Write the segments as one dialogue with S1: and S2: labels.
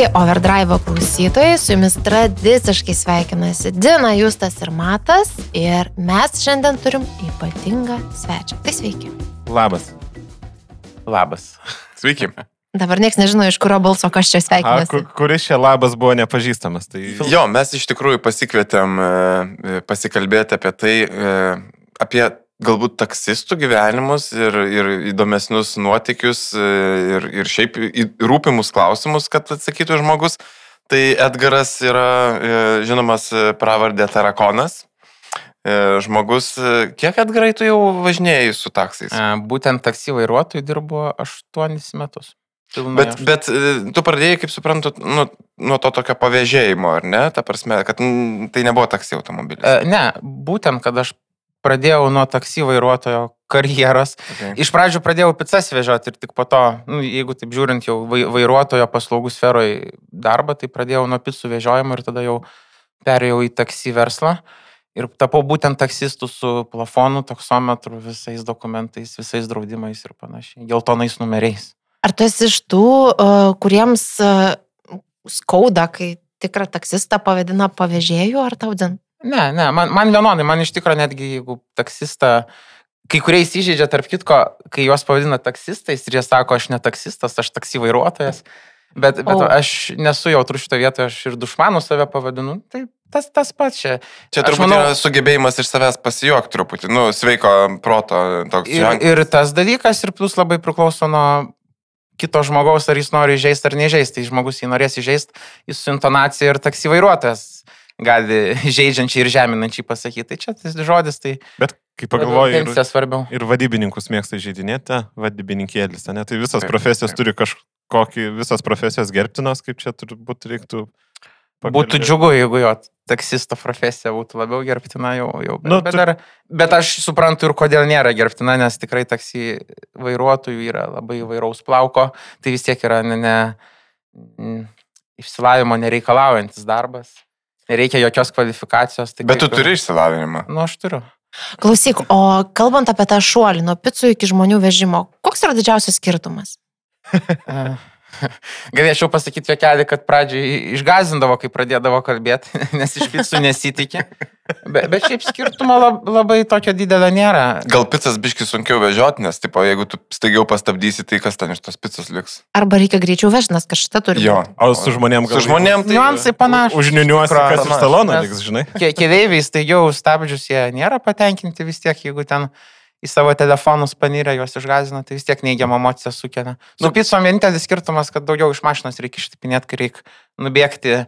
S1: Sveiki, Overdrive klausytojai, su jumis tradiciškai sveikinasi Dina, Justas ir Matas ir mes šiandien turim ypatingą svečią. Tai sveiki.
S2: Labas.
S3: Labas.
S2: Sveiki.
S1: Dabar niekas nežino, iš kurio balso kas čia sveikinasi.
S2: kur, kuris čia labas buvo nepažįstamas. Tai...
S3: Jo, mes iš tikrųjų pasikvietėm e, pasikalbėti apie tai, e, apie galbūt taksistų gyvenimus ir, ir įdomesnius nuotykius e, ir, ir šiaip rūpimus klausimus, kad atsakytų žmogus. Tai Edgaras yra e, žinomas e, pravardė Tarakonas. Žmogus, kiek Edgarai tu jau važinėjai su taksais?
S4: Būtent taksi vairuotojų dirbo 8 metus. Pilnai
S3: Bet,
S4: aš-
S3: bet tu pradėjai, kaip suprantu, nu, nuo to tokio pavėžėjimo, ar ne? Ta prasme, kad mm, tai nebuvo taksi automobilis.
S4: Ne, būtent, kad aš pradėjau nuo taksi vairuotojo karjeros.
S3: Okay.
S4: Iš pradžių pradėjau pizzas vežioti ir tik po to, nu, jeigu taip žiūrint jau vai- vairuotojo paslaugų sferoje darbą, tai pradėjau nuo pizzų vežiojimo ir tada jau perėjau į taksi verslą. Ir tapau būtent taksistų su plafonu, taksometru, visais dokumentais, visais draudimais ir panašiai, geltonais numeriais.
S1: Ar tu esi iš tų, kuriems skauda, kai tikrą taksistą pavadina pavėžėjų ar tau din?
S4: Ne, ne, man, man vienodai, man iš tikrųjų netgi jeigu taksistą, kai kurie įsižeidžia, tarp kitko, kai juos pavadina taksistais ir jie sako, aš ne taksistas, aš taksi vairuotojas, bet, bet
S1: O.
S4: aš nesu jautrus šito vietoje, aš ir dušmanų save pavadinu, tai tas, tas pats čia.
S3: Čia turbūt
S4: manau-
S3: yra sugebėjimas iš savęs pasijuokti truputį, nu, sveiko proto toks
S4: Ir,
S3: ženklas.
S4: ir tas dalykas, ir plus labai priklauso nuo kito žmogaus, ar jis nori įžeisti ar neįžeisti. Tai žmogus jį norės įžeisti, jis su intonacija ir taksi vairuotojas gali žaidžiančiai ir žeminančiai pasakyti. Tai čia tas žodis, tai
S2: Bet kai pagalvoju, ir,
S4: svarbiau.
S2: ir vadybininkus mėgsta žaidinėti, vadybininkėlis, ne? Tai visos
S3: Taip,
S2: profesijos
S3: taip.
S2: turi kažkokį, visos profesijos gerbtinos, kaip čia turbūt reiktų.
S4: Būtų
S2: pakalbėti.
S4: džiugu, jeigu jo taksisto profesija būtų labiau gerbtina jau. jau bet,
S2: Nu,
S4: bet,
S2: tu-
S4: dar, bet aš suprantu ir kodėl nėra gerbtina, nes tikrai taksi vairuotojų yra labai įvairaus plauko. Tai vis tiek yra ne, ne, išsilavimo nereikalaujantis darbas. Nereikia jokios kvalifikacijos. Tai
S3: Bet tu
S4: kaip ir-
S3: turi išsilavinimą.
S4: Nu, aš turiu.
S1: Klausyk, o kalbant apie tą šuolį nuo picų iki žmonių vežimo, koks yra didžiausias skirtumas?
S4: Galėčiau pasakyti jokelį, kad pradžiai išgazindavo, kai pradėdavo kalbėti, nes iš picų nesitikė. Bet, bet šiaip skirtumo lab, labai tokio didelio nėra.
S3: Gal pizzas biški sunkiau vežioti, nes, tipo, jeigu tu staigiau pastabdysi, tai kas ten iš tos pizzos liks.
S1: Arba reikia greičiau vežti, nes kažkada turi.
S3: Jo.
S1: būti.
S2: O su žmonėm gal-
S3: Su žmonėm tai...
S4: Niuansai panašus.
S2: Užniuniuosi, kas iš talono liks, žinai.
S4: Keleiviai staigiau stabdžius, jie nėra patenkinti vis tiek, jeigu ten į savo telefonus panirę juos išgazina, tai vis tiek neigiamą emociją sukelia. Su
S3: Nu-
S4: pizzom vienintelis skirtumas, kad daugiau iš mašinos reikia ištipinėti, kai reikia nubėgti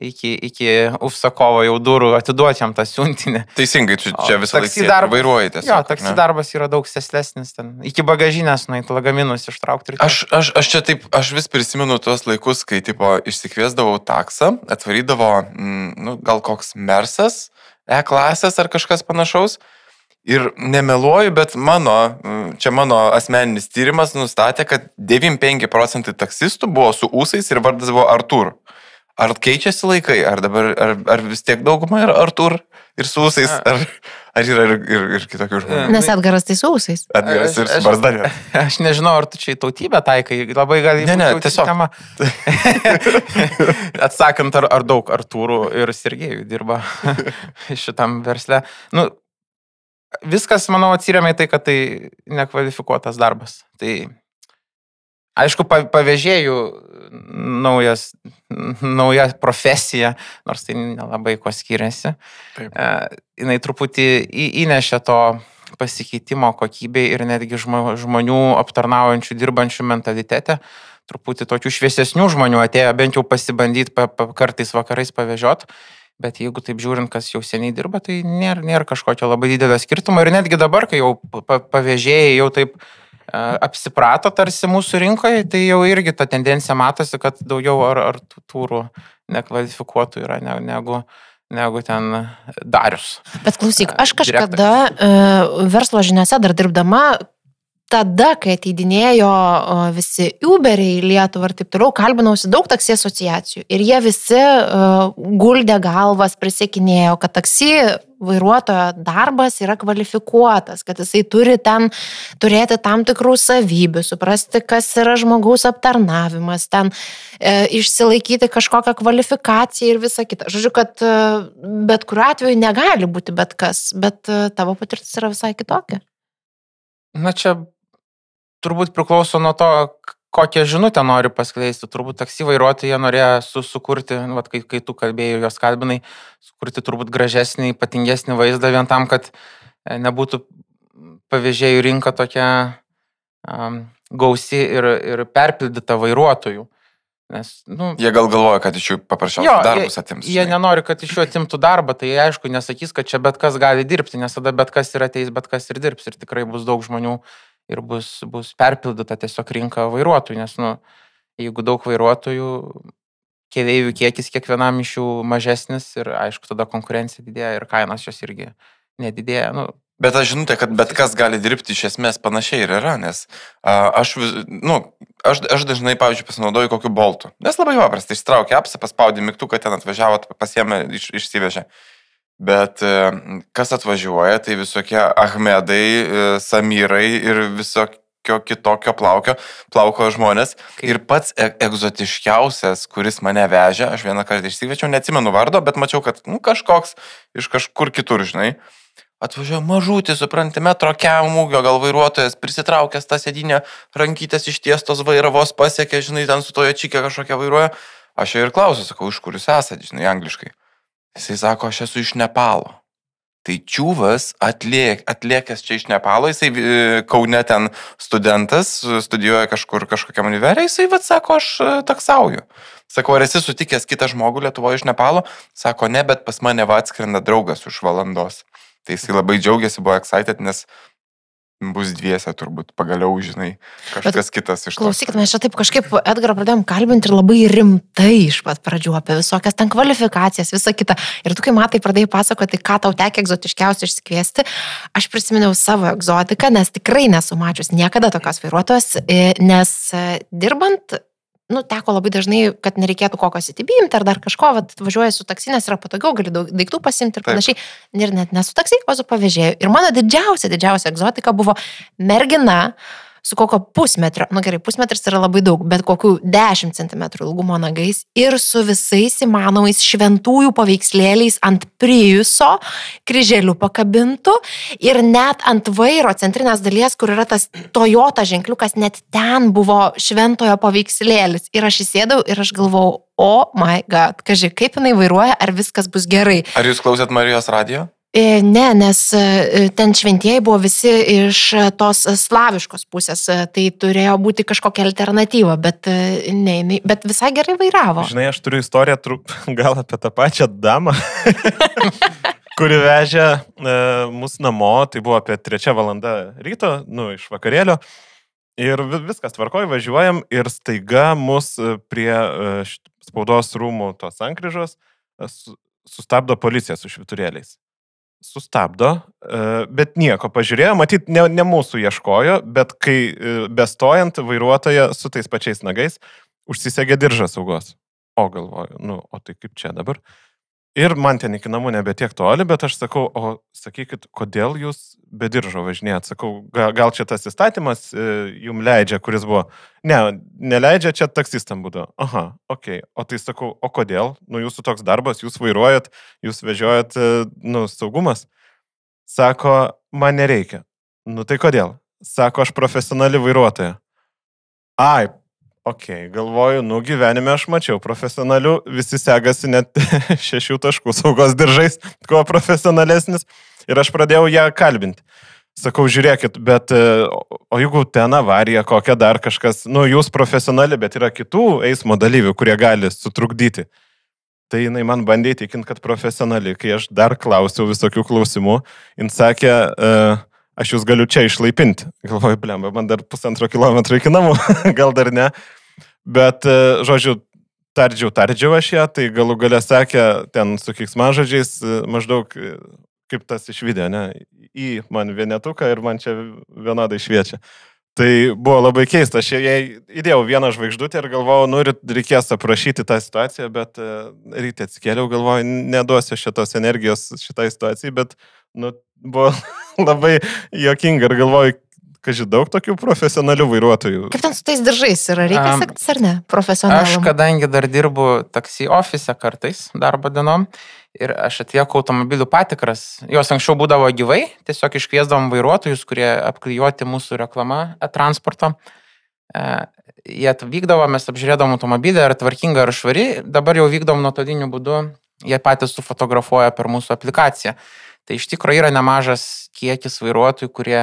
S4: iki, iki užsakovo jau durų, atiduoti jam tą siuntinį.
S3: Teisingai, tu čia visą laiką
S4: darbas-
S3: vairuoji tiesiog.
S4: Jo, taksi
S3: ne?
S4: darbas yra daug seslesnis, ten iki bagažinės nueit lagaminus ištraukti.
S3: Aš, aš, aš čia taip, aš vis prisimenu tuos laikus, kai, tipo, išsikviesdavau taksą, atvarydavo, mm, nu, gal koks Mersas, E klasės ar kažkas panašaus. Ir nemeluoju, bet mano, čia mano asmeninis tyrimas nustatė, kad 95 procentai taksistų buvo su ūsais ir vardas buvo Artur. Ar keičiasi laikai, ar dabar, ar, ar vis tiek dauguma yra Artur ir su ūsais, ar, ar yra ir, ir, ir kitokių žmonių?
S1: Nes atgaras tai sausais.
S3: Atgaras ir
S4: Aš-
S3: su
S4: aš-
S3: barzda.
S4: Aš nežinau, ar tu čia į tautybę taikai, labai gali
S3: Ne,
S4: būt
S3: ne,
S4: jautri
S3: tiesiog.
S4: tema. Atsakant, ar, ar daug Artūrų ir Sergejų dirba šitam versle. Nu, viskas, manau, atsiriamė į tai, kad tai nekvalifikuotas darbas. Tai aišku, pa- pavėžėjų naujas, nauja profesija, nors tai nelabai kuo skiriasi.
S3: Taip.
S4: E, jinai truputį į- įnešė to pasikeitimo kokybei ir netgi žmo- žmonių aptarnaujančių, dirbančių mentalitete. Truputį tokių šviesesnių žmonių atėjo bent jau pasibandyti pa, pa, kartais vakarais pavežiot. Bet jeigu taip žiūrint, kas jau seniai dirba, tai nėra, nėra kažkokio labai didelio skirtumo. Ir netgi dabar, kai jau pa- pa- pavėžėjai jau taip apsiprato tarsi mūsų rinkoje, tai jau irgi ta tendencija matosi, kad daugiau ar, ar turų nekvalifikuotų yra ne- negu, negu ten darius.
S1: Bet klausyk, aš
S4: Direktorius.
S1: kažkada uh, verslo žiniuose dar dirbdama, tada, kai ateidinėjo visi Uberiai į Lietuvą ir taip toliau, kalbinausi daug taksi asociacijų. Ir jie visi uh, guldė galvas, prisiekinėjo, kad taksi vairuotojo darbas yra kvalifikuotas, kad jisai turi ten turėti tam tikrų savybių, suprasti, kas yra žmogaus aptarnavimas, ten e, išsilaikyti kažkokią kvalifikaciją ir visa kita. Žodžiu, kad e, bet kuriuo atveju negali būti bet kas, bet e, tavo patirtis yra visai kitokia.
S4: Na čia turbūt priklauso nuo to, kokią žinutę nori paskleisti. Turbūt taksi vairuotojai norėjo su, sukurti, nu, vat, kai, kai tu kalbėjai, jos kalbinai, sukurti turbūt gražesnį, ypatingesnį vaizdą vien tam, kad e, nebūtų pavėžėjų rinka tokia um, gausi ir, ir perpildyta vairuotojų. Nes, nu,
S3: Jie gal galvoja, kad iš jų paprasčiausiai darbus
S4: jie,
S3: atims.
S4: jie
S3: žinai.
S4: nenori, kad iš jų atimtų darbą, tai jie aišku nesakys, kad čia bet kas gali dirbti, nes tada bet kas ir ateis, bet kas ir dirbs ir tikrai bus daug žmonių ir bus, bus perpildyta tiesiog rinka vairuotojų, nes nu, jeigu daug vairuotojų, keliaivių kiekis kiekvienam iš jų mažesnis ir aišku, tada konkurencija didėja ir kainos jos irgi nedidėja. Nu,
S3: Bet aš žinutė, kad bet kas gali dirbti iš esmės panašiai ir yra, nes a, aš, vis, nu, aš, aš dažnai, pavyzdžiui, pasinaudoju kokiu boltu. Nes labai paprasta, ištraukė apsą, paspaudė mygtuką, ten atvažiavo, pasiemė, iš, išsivežė. Bet e, kas atvažiuoja, tai visokie Ahmedai, e, Samirai ir visokio kitokio plaukio, plauko žmonės. Ir pats e egzotiškiausias, kuris mane vežė, aš vieną kartą išsivečiau, neatsimenu vardo, bet mačiau, kad nu, kažkoks iš kažkur kitur, žinai. Atvažiuoja mažutį, supranti, metro kiam ūgio, gal vairuotojas prisitraukęs tą sėdinę, rankytės ištiestos vairavos pasiekė, žinai, ten su toje čikė kažkokia vairuoja. Aš jo ir klausiu, sakau, iš kur jūs esate, žinai, angliškai. Jisai sako, aš esu iš Nepalo. Tai čiūvas atliek, atliekęs čia iš Nepalo, jisai e, Kaune ten studentas, studijuoja kažkur kažkokiam univerė, jisai vad sako, aš e, taksauju. Sakau, ar esi sutikęs kitą žmogų Lietuvoje iš Nepalo? Sako, ne, bet pas mane va atskrenda draugas už valandos. Tai jisai labai džiaugiasi, buvo excited, nes bus dviese turbūt, pagaliau, žinai, kažkas kitas iš to.
S1: Klausykit, mes čia taip kažkaip Edgarą pradėjom kalbinti ir labai rimtai iš pat pradžių apie visokias ten kvalifikacijas, visą kitą. Ir tu, kai matai, pradėjai pasakoti, ką tau tekia egzotiškiausia išsikviesti, aš prisiminiau savo egzotiką, nes tikrai nesu mačius niekada tokios vairuotojos, nes e, dirbant nu, teko labai dažnai, kad nereikėtų kokio įsitibimti ar dar kažko, vat, važiuoji su taksi, nes yra patogiau, gali daug daiktų pasimti ir
S3: Taip.
S1: panašiai. Ir net ne su taksi, o su pavėžėju. Ir mano didžiausia, didžiausia egzotika buvo mergina su kokio pusmetrio, nu gerai, pusmetris yra labai daug, bet kokių 10 cm ilgumo nagais ir su visais įmanomais šventųjų paveikslėliais ant prijuso, kryželių pakabintų ir net ant vairo centrinės dalies, kur yra tas Toyota ženkliukas, net ten buvo šventojo paveikslėlis. Ir aš įsėdau ir aš galvau, o oh my god, kažkai kaip jinai vairuoja, ar viskas bus gerai.
S3: Ar jūs klausėt Marijos radio?
S1: E, Ne, nes e, ten šventieji buvo visi iš e, tos slaviškos pusės, e, tai turėjo būti kažkokia alternatyva, bet, e, ne, bet visai gerai vairavo.
S2: Žinai, aš turiu istoriją trup, gal apie tą pačią damą, kuri vežė e, mus namo, tai buvo apie trečią valandą ryto, nu, iš vakarėlio. Ir vi- viskas tvarkoj, važiuojam ir staiga mus e, prie e, spaudos rūmų tos sankryžos e, su- sustabdo policija su šviturėliais. Sustabdo, e, bet nieko, pažiūrėjo, matyt, ne, ne mūsų ieškojo, bet kai e, bestojant vairuotoja su tais pačiais nagais užsisegė diržą saugos. O galvoju, nu, o tai kaip čia dabar? Ir man ten iki namų nebe tiek toli, bet aš sakau, o sakykit, kodėl jūs be diržo važinėjat? Sakau, gal, gal čia tas įstatymas e, jum leidžia, kuris buvo. Ne, neleidžia, čia taksistam būdu. Aha, ok. O tai sakau, o kodėl? Nu, jūsų toks darbas, jūs vairuojat, jūs vežiojat, e, nu, saugumas. Sako, man nereikia. Nu tai kodėl? Sako, aš profesionali vairuotoja. Ai, ok, galvoju, nu gyvenime aš mačiau profesionalių, visi segasi net šešių taškų saugos diržais, kuo profesionalesnis. Ir aš pradėjau ją kalbinti. Sakau, žiūrėkit, bet e, o jeigu ten avarija, kokia dar kažkas, nu jūs profesionali, bet yra kitų eismo dalyvių, kurie gali sutrukdyti. Tai jinai man bandė įtikinti, kad profesionali, kai aš dar klausiau visokių klausimų, jin sakė, uh, aš jūs galiu čia išlaipinti. Galvoju, blemba, man dar pusantro kilometro iki namų, gal dar ne. Bet, uh, žodžiu, tardžiau, tardžiau aš ją, tai galų galę sakė, ten su kiksmažodžiais uh, maždaug uh, kaip tas iš video, ne, į man vienetuką ir man čia vienodai šviečia. Tai buvo labai keista, aš jai įdėjau vieną žvaigždutę ir galvojau, nu, reikės aprašyti tą situaciją, bet e, ryte atsikėliau, galvojau, neduosiu šitos energijos šitai situacijai, bet, nu, buvo labai jokinga ir galvojau, kažkaip daug tokių profesionalių vairuotojų.
S1: Kaip ten su tais diržais yra, reikia
S4: Am,
S1: sektis ar ne? Profesionalus.
S4: Aš kadangi dar dirbu taksi ofise kartais darbo dienom ir aš atlieku automobilių patikras, jos anksčiau būdavo gyvai, tiesiog iškviesdavom vairuotojus, kurie apklijuoti mūsų reklamą e, transporto. E, Jie atvykdavo, mes apžiūrėdavom automobilį, ar tvarkinga, ar švari, dabar jau vykdom nuotoliniu būdu, jie patys sufotografuoja per mūsų aplikaciją. Tai iš tikrųjų yra nemažas kiekis vairuotojų, kurie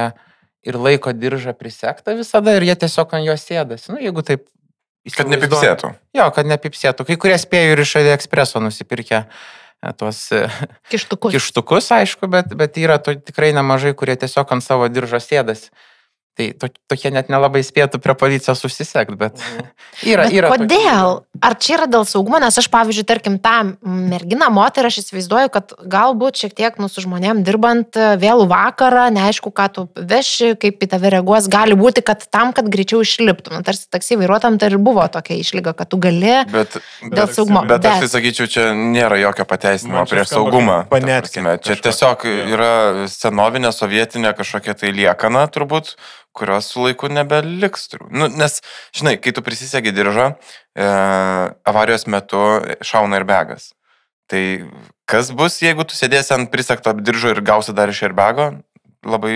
S4: ir laiko diržą prisektą visada ir jie tiesiog ant jo sėdasi. Nu, jeigu taip.
S3: Kad nepipsėtų.
S4: Jo, kad nepipsėtų. Kai kurie spėjo ir iš AliExpreso nusipirkę e, tuos e,
S1: Kištukus.
S4: kištukus, aišku, bet, bet yra to, tikrai nemažai, kurie tiesiog ant savo diržo sėdasi. Tai to, tokie net nelabai spėtų prie policijos susisiekti, bet yra.
S1: Bet
S4: yra
S1: kodėl? Ar čia yra dėl saugumo? Nes aš, pavyzdžiui, tarkim, tą merginą, moterį, aš įsivaizduoju, kad galbūt šiek tiek nu, su žmonėm dirbant e, vėlų vakarą, neaišku, ką tu veši, kaip į tave reaguos, gali būti, kad tam, kad greičiau išliptum. Nu, tarsi taksi vairuotam tai ir buvo tokia išlyga, kad tu gali
S3: Bet,
S1: dėl saugumo.
S3: bet aš tai sakyčiau, čia nėra jokio pateisinimo
S2: čia
S3: prieš saugumą. prasme. Čia
S2: kažkokia.
S3: tiesiog yra senovinė sovietinė kažkokia tai liekana turbūt, kurios su laiku nebeliks. Nu, nes, žinai, kai tu prisisegi diržą, e, avarijos metu šauna ir begas. Tai kas bus, jeigu tu sėdėsi ant prisekto diržo ir gausi dar iš airbego? Labai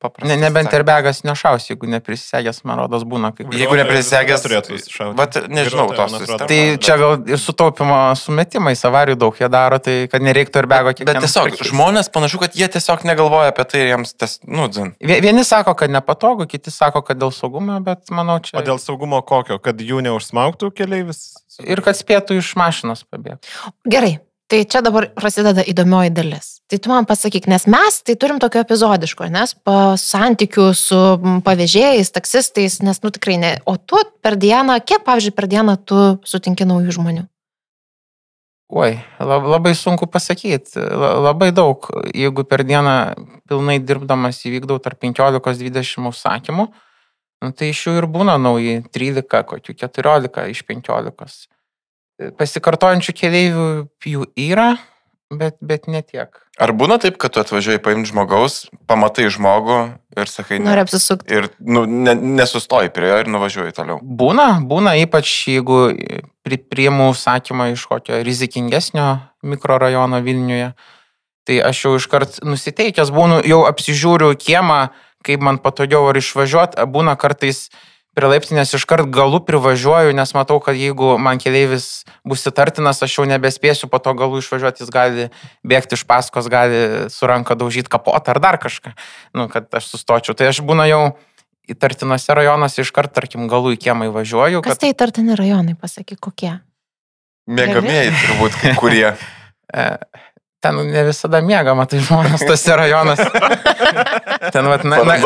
S3: paprasta.
S4: Ne, nebent ir begas nešaus, jeigu neprisegęs, man rodos, būna. Kai...
S3: Jeigu neprisegęs,
S2: turėtų šaudyti.
S3: Vat nežinau
S2: Vairuotojo,
S3: tos sistemos.
S4: Tai čia gal ir sutaupimo sumetimais, avarijų daug jie daro, tai kad nereiktų ir bego
S3: Bet
S4: kiekvieną.
S3: tiesiog žmonės panašu, kad jie tiesiog negalvoja apie tai ir jiems tas, nu, dzin.
S4: Vie- Vieni sako, kad nepatogu, kiti sako, kad dėl saugumo, bet manau čia.
S2: O dėl saugumo kokio, kad jų neužsmaugtų keliaivis?
S4: Ir kad spėtų iš mašinos pabėgti.
S1: Gerai, tai čia dabar prasideda įdomioji dalis. Tai tu man pasakyk, nes mes tai turim tokio epizodiško, nes santykių su pavėžėjais, taksistais, nes nu tikrai ne. O tu per dieną, kiek, pavyzdžiui, per dieną tu sutinki naujų žmonių?
S4: Oi, lab- labai sunku pasakyti. Labai daug. Jeigu per dieną pilnai dirbdamas įvykdau tarp 15-20 užsakymų, nu, tai iš jų ir būna nauji 13, kokių 14 iš 15. Pasikartojančių keliaivių jų yra, bet, bet ne tiek.
S3: Ar būna taip, kad tu atvažiuoji paimti žmogaus, pamatai žmogų ir sakai, ne.
S1: Nori apsisukti.
S3: Ir nu, ne, nesustoji prie jo ir nuvažiuoji toliau.
S4: Būna, būna ypač jeigu pri, priimu užsakymą iš kokio rizikingesnio mikrorajono Vilniuje, tai aš jau iškart nusiteikęs būnu, jau apsižiūriu kiemą, kaip man patogiau ar išvažiuoti, būna kartais prie laiptinės iškart galų privažiuoju, nes matau, kad jeigu man keleivis bus įtartinas, aš jau nebespėsiu po to galų išvažiuoti, jis gali bėgti iš paskos, gali su ranka daužyti kapotą ar dar kažką, nu, kad aš sustočiau. Tai aš būna jau įtartinose rajonuose iškart, tarkim, galų į kiemą įvažiuoju.
S1: Kas tai tartini rajonai, pasakyk, kokie?
S3: Mėgamieji turbūt kai kurie.
S4: Ten ne visada mėgama, tai žmonės tose rajonuose. Ten, vat, na, na,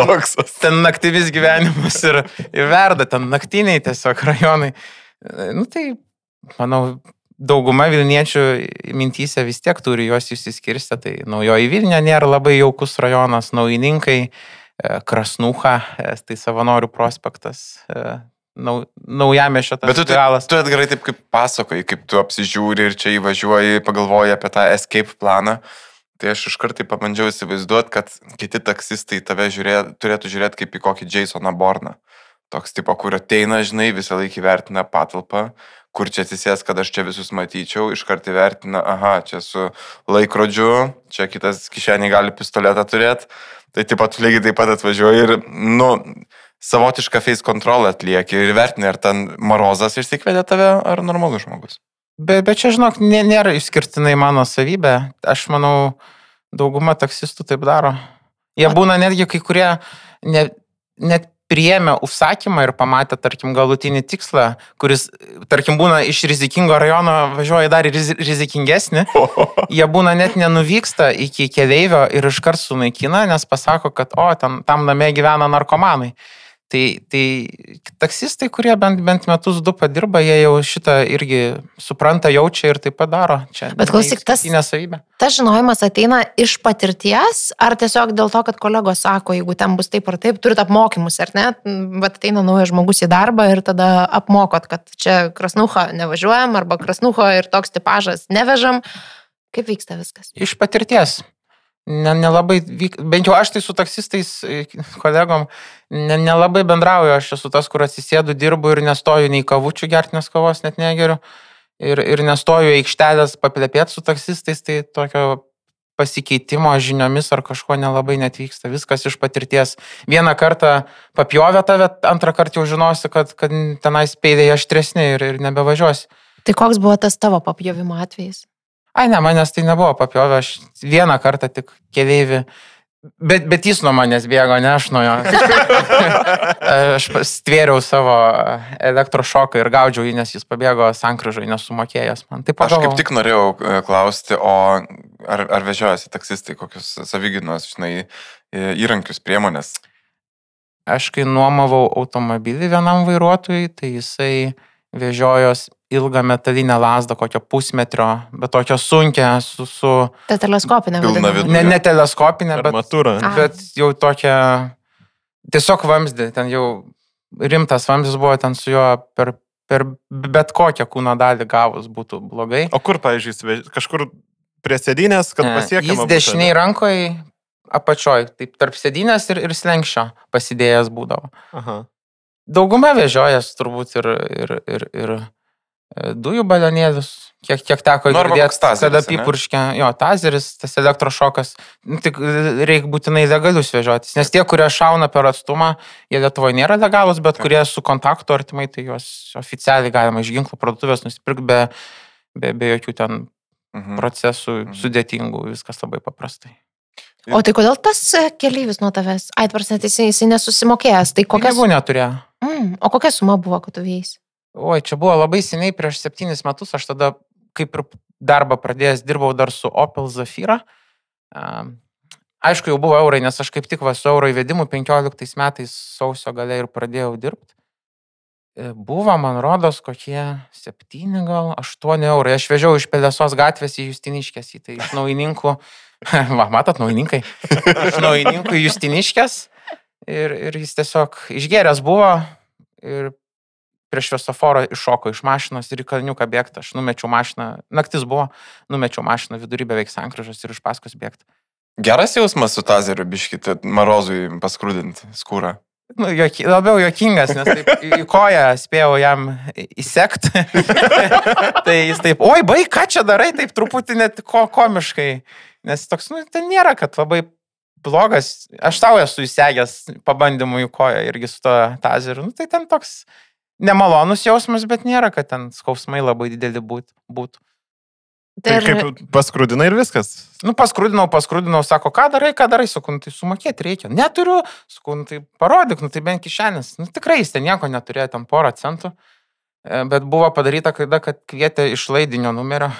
S4: ten naktinis gyvenimas ir, ir verda, ten naktiniai tiesiog rajonai. Nu tai, manau, dauguma Vilniečių mintys vis tiek turi juos išsiskirsti. Tai naujoji Vilnė nėra labai jaukus rajonas, naujininkai, e, Krasnucha, e, tai savanorių prospektas, e, nau, naujame šitas
S3: Bet tu, tai-
S4: galas.
S3: tu atgarai taip, kaip pasakoji, kaip tu apsižiūri ir čia įvažiuoji, pagalvoji apie tą escape planą. Tai aš iš karto pabandžiau įsivaizduoti, kad kiti taksistai tave žiūrė, turėtų žiūrėti kaip į kokį Jasoną Borną. Toks tipo, kur ateina, žinai, visą laiką įvertina patalpą, kur čia atsisės, kad aš čia visus matyčiau, iš karto įvertina, aha, čia su laikrodžiu, čia kitas kišenį gali pistoletą turėti. Tai taip pat lygiai taip pat atvažiuoji ir, nu, savotišką face control atlieki ir vertini, ar ten Marozas išsikvedė tave, ar normalus žmogus.
S4: Bet, bet čia, žinok, nė, nėra išskirtinai mano savybė. Aš manau, dauguma taksistų taip daro. Jie būna netgi kai kurie ne, net priėmė užsakymą ir pamatė, tarkim, galutinį tikslą, kuris, tarkim, būna iš rizikingo rajono važiuoja dar rizikingesnį. Jie būna net nenuvyksta iki keleivio ir iškart sunaikina, nes pasako, kad, o, ten, tam name gyvena narkomanai. Tai, tai taksistai, kurie bent, bent metus du padirba, jie jau šitą irgi supranta, jaučia ir taip padaro. Čia
S1: Bet klausyk, tas-. Tas žinojimas ateina iš patirties, ar tiesiog dėl to, kad kolegos sako, jeigu ten bus taip ar taip, turit apmokymus, ar ne? Bet ateina naujas žmogus į darbą ir tada apmokot, kad čia krasnucho nevažiuojam, arba krasnucho ir toks tipažas nevežam. Kaip vyksta viskas?
S4: Iš patirties. Ne, nelabai, vyk... bent jau aš tai su taksistais, e, kolegom, ne, nelabai bendrauju, aš esu tas, kur atsisėdu, dirbu ir nestoju nei kavučių gerti, nes kavos net negeriu. Ir, ir nestoju aikštelės paplepėti su taksistais, tai tokio pasikeitimo žiniomis ar kažko nelabai net vyksta. Viskas iš patirties. Vieną kartą papjovė tave, antrą kartą jau žinosi, kad, kad tenais peiliai aštresni ir, ir nebevažiuosi.
S1: Tai koks buvo tas tavo papjovimo atvejis?
S4: Ai, ne, manęs tai nebuvo papjovę, aš vieną kartą tik keliaivi. Bet, bet jis nuo manęs bėgo, ne aš nuo jo. aš stvėriau savo elektrošoką ir gaudžiau jį, nes jis pabėgo sankryžai nesumokėjęs man. Taip
S3: Aš kaip tik norėjau e, klausti, o ar, ar vežiojasi taksistai kokius savyginos, žinai, e, įrankius, priemonės?
S4: Aš kai nuomavau automobilį vienam vairuotojui, tai jisai vežiojos ilgą metalinę lasdą, kokio pusmetrio, bet tokią sunkę su... su
S1: Ta teleskopinė.
S4: Ne, ne teleskopinę, bet,
S2: Armatūra.
S1: A.
S4: bet jau tokią... Tiesiog vamzdį, ten jau rimtas vamzdis buvo, ten su juo per, per bet kokią kūno dalį gavus būtų blogai.
S2: O kur, pavyzdžiui, kažkur prie sėdynės, kad pasiektų?
S4: Jis dešiniai rankoje apačioj, taip tarp sėdynės ir, ir slengščio pasidėjęs būdavo.
S2: Aha.
S4: Dauguma vežiojas turbūt ir, ir, ir, ir e, dujų balionėlius, kiek, kiek teko
S3: Nu,
S4: kada
S3: ane?
S4: apipurškia, jo, tazeris, tas elektrošokas, nu, tik reikia būtinai legalius vežiotis, nes tie, kurie šauna per atstumą, jie Lietuvoje nėra legalus, bet
S3: Taip.
S4: kurie su kontaktu artimai, tai juos oficialiai galima iš ginklų parduotuvės nusipirkti be, be, be jokių ten
S3: Mhm.
S4: procesų
S3: Mhm.
S4: sudėtingų, viskas labai paprastai.
S1: O tai kodėl tas e, keleivis nuo tavęs? Ai, tvarsi, jisai, jisai nesusimokėjęs. Tai kokia,
S4: Pinigų neturėjo.
S1: Mm, o kokia suma buvo, kad tu vėjai?
S4: Oi, čia buvo labai seniai, prieš septynis metus, aš tada kaip ir darbą pradėjęs dirbau dar su Opel Zafira. Aišku, jau buvo eurai, nes aš kaip tik va su euro įvedimu 15 metais sausio gale ir pradėjau dirbti. Buvo, man rodos, kokie 7 gal 8 eurai. Aš vežiau iš Pelesos gatvės į Justiniškės, į tai iš naujininkų. Va, matot, naujininkai. Iš naujininkų į Justiniškės. Ir, ir jis tiesiog išgeręs buvo ir prieš šviesoforą iššoko iš mašinos ir į kalniuką bėgti. Aš numečiau mašiną, naktis buvo, numečiau mašiną vidury beveik sankryžos ir iš paskos bėgti.
S3: Geras jausmas su tazeriu biškite, marozui paskrūdinti skūrą.
S4: Nu, joki, labiau jokingas, nes taip į koją spėjau jam įsekti. tai jis taip, oi, bai, ką čia darai, taip truputį net ko, komiškai. Nes toks, nu, ten nėra, kad labai blogas. Aš tau esu įsegęs pabandymų į koją irgi su to tazeriu. Nu, tai ten toks nemalonus jausmas, bet nėra, kad ten skausmai labai dideli būt, būtų.
S2: Tai
S1: ir-
S2: kaip paskrūdina ir viskas.
S4: Nu, paskrūdinau, paskrūdinau, sako, ką darai, ką darai, sakau, nu, tai sumokėti reikia. Neturiu, sakau, nu, tai parodyk, nu tai bent kišenės. Nu, tikrai jis ten nieko neturėjo, ten porą centų. E, Bet buvo padaryta klaida, kad kvietė iš laidinio numerio.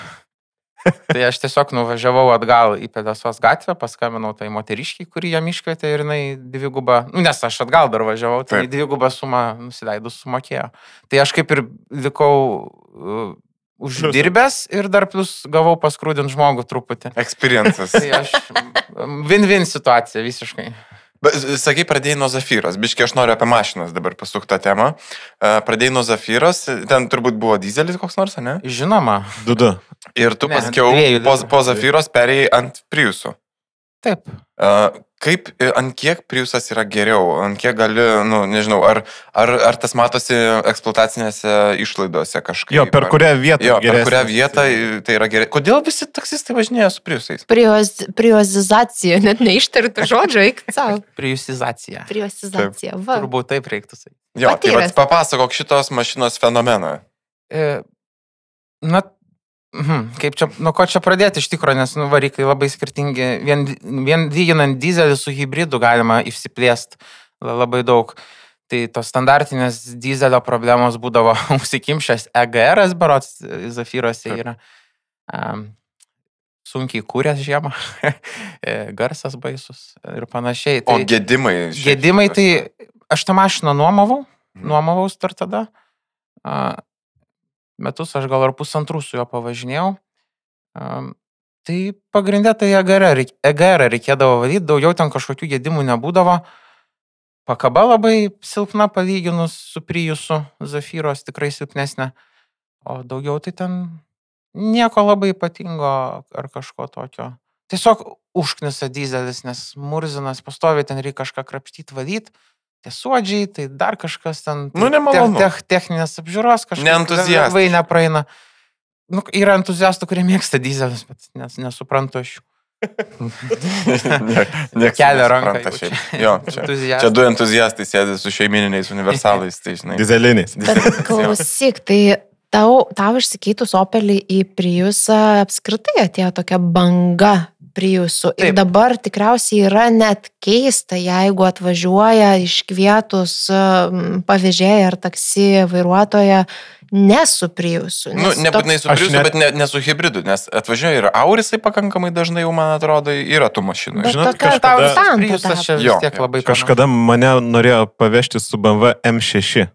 S4: Tai aš tiesiog nuvažiavau atgal į Pedasos gatvę, paskambinau tai moteriškiai, kuri jam iškvietė ir jinai dvigubą, nu, nes aš atgal dar važiavau, tai
S3: Taip.
S4: dvigubą sumą nusileidus sumokėjo. Tai aš kaip ir likau uh, uždirbęs ir dar plus gavau paskrūdinti žmogų truputį.
S3: Experiences.
S4: Tai aš win-win situacija visiškai.
S3: Bet, sakai, pradėjai nuo Zafyros. Biškiai, aš noriu apie mašinas dabar pasukti tą temą. E, Pradėjai nuo Zafyros, ten turbūt buvo dizelis koks nors, ne?
S4: Žinoma,
S2: Du du.
S3: Ir tu
S4: Ne,
S3: paskiau po, po Zafyros perėjai ant Priusų.
S4: Taip.
S3: Kaip, e, ant kiek Priusas yra geriau, ant kiek gali, nu, nežinau, ar, ar, ar tas matosi eksploatacinėse išlaidose kažkaip?
S2: Jo, per
S3: ar-
S2: kurią vietą.
S3: Jo, per
S2: geresnis.
S3: kurią vietą tai yra gerai. Kodėl visi taksistai važinėja su Priusais?
S1: Prioz- Priozizacija, net neištartų žodžio, eik savo.
S4: Priusizacija.
S1: Priozizacija. Va.
S4: Turbūt taip reiktų sakyti.
S3: Jo, tai
S1: Patyręs.
S3: vat papasakok šitos mašinos fenomeną.
S4: E, na, mhm, kaip čia, nuo ko čia pradėti iš tikrųjų, nes nu, varikai labai skirtingi. Vien, vien lyginant dizelį su hybridu galima išsiplėsti labai daug. Tai tos standartinės dizelio problemos būdavo užsikimšęs EGR, berots, Zafyrose yra. Um, sunkiai kūręs žiemą, e, garsas baisus ir panašiai.
S3: O
S4: Tai,
S3: gedimai. šiaip
S4: Gedimai
S3: šitos-
S4: tai aš tą mašiną nuomavau,
S3: Mhm.
S4: nuomavaus dar tada. A, metus aš gal ar pusantrų su juo pavažinėjau. Tai pagrindė tai EGR, EGR reikėdavo valyti, daugiau ten kažkokių gedimų nebūdavo. Pakaba labai silpna palyginus su Priusu, Zafyros tikrai silpnesnė. O daugiau tai ten nieko labai ypatingo ar kažko tokio. Tiesiog užknisa dizelis, nes murzinas pastovi, ten reikia kažką krapštyti, valyti. Tie suodžiai, tai dar kažkas ten.
S3: Nu,
S4: tai
S3: nemalonu.
S4: Tech, techninės apžiūros kažkas.
S3: Neentuziastas.
S4: Vai nepraeina. Nu, yra entuziastų, kurie mėgsta dizelius, bet nes, nesuprantu aš jų.
S3: Niekas
S4: Kelia ranką. čia.
S3: Jo, čia,
S4: Entuziastai.
S3: čia du entuziastai sėdi su šeimininiais universalais, tai žinai.
S2: Dizeliniais.
S1: Bet klausyk, tai tau, tau išsikeitus Opelį į Priusą apskritai atėjo tokia banga Priusų. Ir
S4: Taip.
S1: dabar tikriausiai yra net keista, jeigu atvažiuoja iškvietus pavėžėją ar taksi vairuotoją ne su Priusu.
S3: Nu, nebūtinai su
S2: Aš
S3: Priusu,
S2: net-
S3: bet ne, ne su hybridu, nes atvažiuoja ir Aurisai pakankamai dažnai jau, man atrodo, yra tų mašinų.
S1: Bet
S3: Žinot,
S2: kažkada-
S4: Priusas čia vis tiek labai
S2: Kažkada mane norėjo pavežti su BMW M6.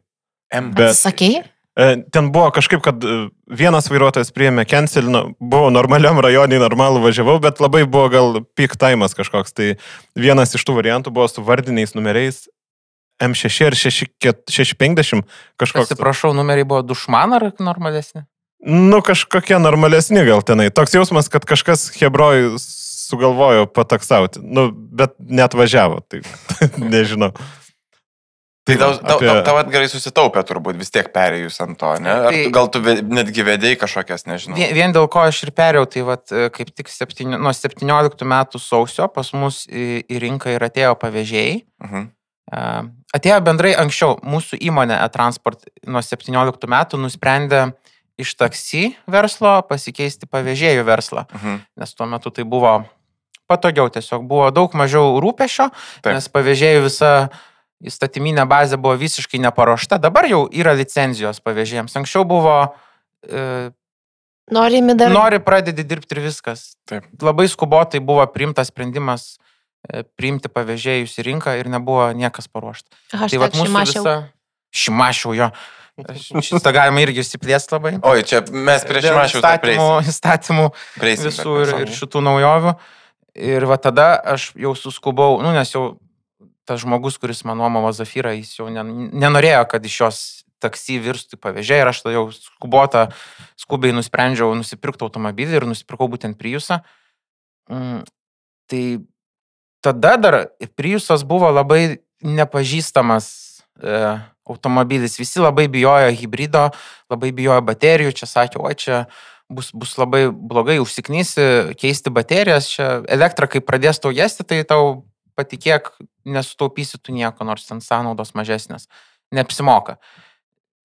S3: M.
S2: Bet
S1: Sakei?
S2: E, ten buvo kažkaip, kad e, vienas vairuotojas priėmė cancelino, buvo normaliam rajonui, normalų važiavau, bet labai buvo gal peak time'as kažkoks. Tai vienas iš tų variantų buvo su vardiniais numeriais M6 ir 6 650 kažkoks.
S4: Atsiprašau, numeriai buvo dušman ar normalesni?
S2: Nu, kažkokie normalesni gal tenai. Toks jausmas, kad kažkas Hebroj sugalvojo pataksauti. Nu, bet net važiavo, tai nežinau.
S3: Tai tau, tau,
S2: apie-
S3: tau, gerai susitaupė turbūt vis tiek perėjus ant to, ne? Ar
S4: Tai-
S3: gal tu netgi vedėjai kažkokias, nežinau.
S4: Vien, vien dėl ko aš ir perėjau, tai vat, e, kaip tik septyni, nuo 17 metų sausio pas mus į, į rinką ir atėjo pavėžėjai.
S3: Mhm.
S4: E, Atėjo bendrai anksčiau mūsų įmonė e-transport nuo 17 metų nusprendė iš taksi verslo pasikeisti pavėžėjų verslą,
S3: Mhm.
S4: nes tuo metu tai buvo patogiau, tiesiog buvo daug mažiau rūpešio,
S3: Taip.
S4: nes pavėžėjų visa įstatyminė bazė buvo visiškai neparuošta, dabar jau yra licenzijos pavėžėjams. Anksčiau buvo e,
S1: Norimi dar.
S4: Nori pradedi dirbti ir viskas.
S3: Taip.
S4: Labai skubotai buvo priimtas sprendimas e, priimti pavėžėjus į rinką ir nebuvo niekas paruošta.
S1: Aš
S4: Tai vad mūsų visa... Šimašiau jo. Aš- Šitą galima irgi įsiplėsti labai.
S3: Oi, čia mes mašiną dar
S4: įstatymų, įstatymų
S3: Prieisim
S4: visų ir,
S3: prie
S4: ir šitų naujovių. Ir va tada aš jau suskubau, nu, nes jau tas žmogus, kuris man nuomavo Zafyrą, jis jau nen- nenorėjo, kad iš jos taksi virstų į pavėžę ir aš tada jau skubota, skubiai nusprendžiau nusipirkti automobilį ir nusipirkau būtent Priusą. Mm, tai tada dar Priusas buvo labai nepažįstamas e, automobilis. Visi labai bijojo hybrido, labai bijojo baterijų, čia sakė, o čia bus, bus labai blogai, užsiknysi, keisti baterijas, čia elektra, kai pradės tau gesti, tai tau patikėk, nesutaupysi tu nieko, nors ten sąnaudos mažesnės. Neapsimoka.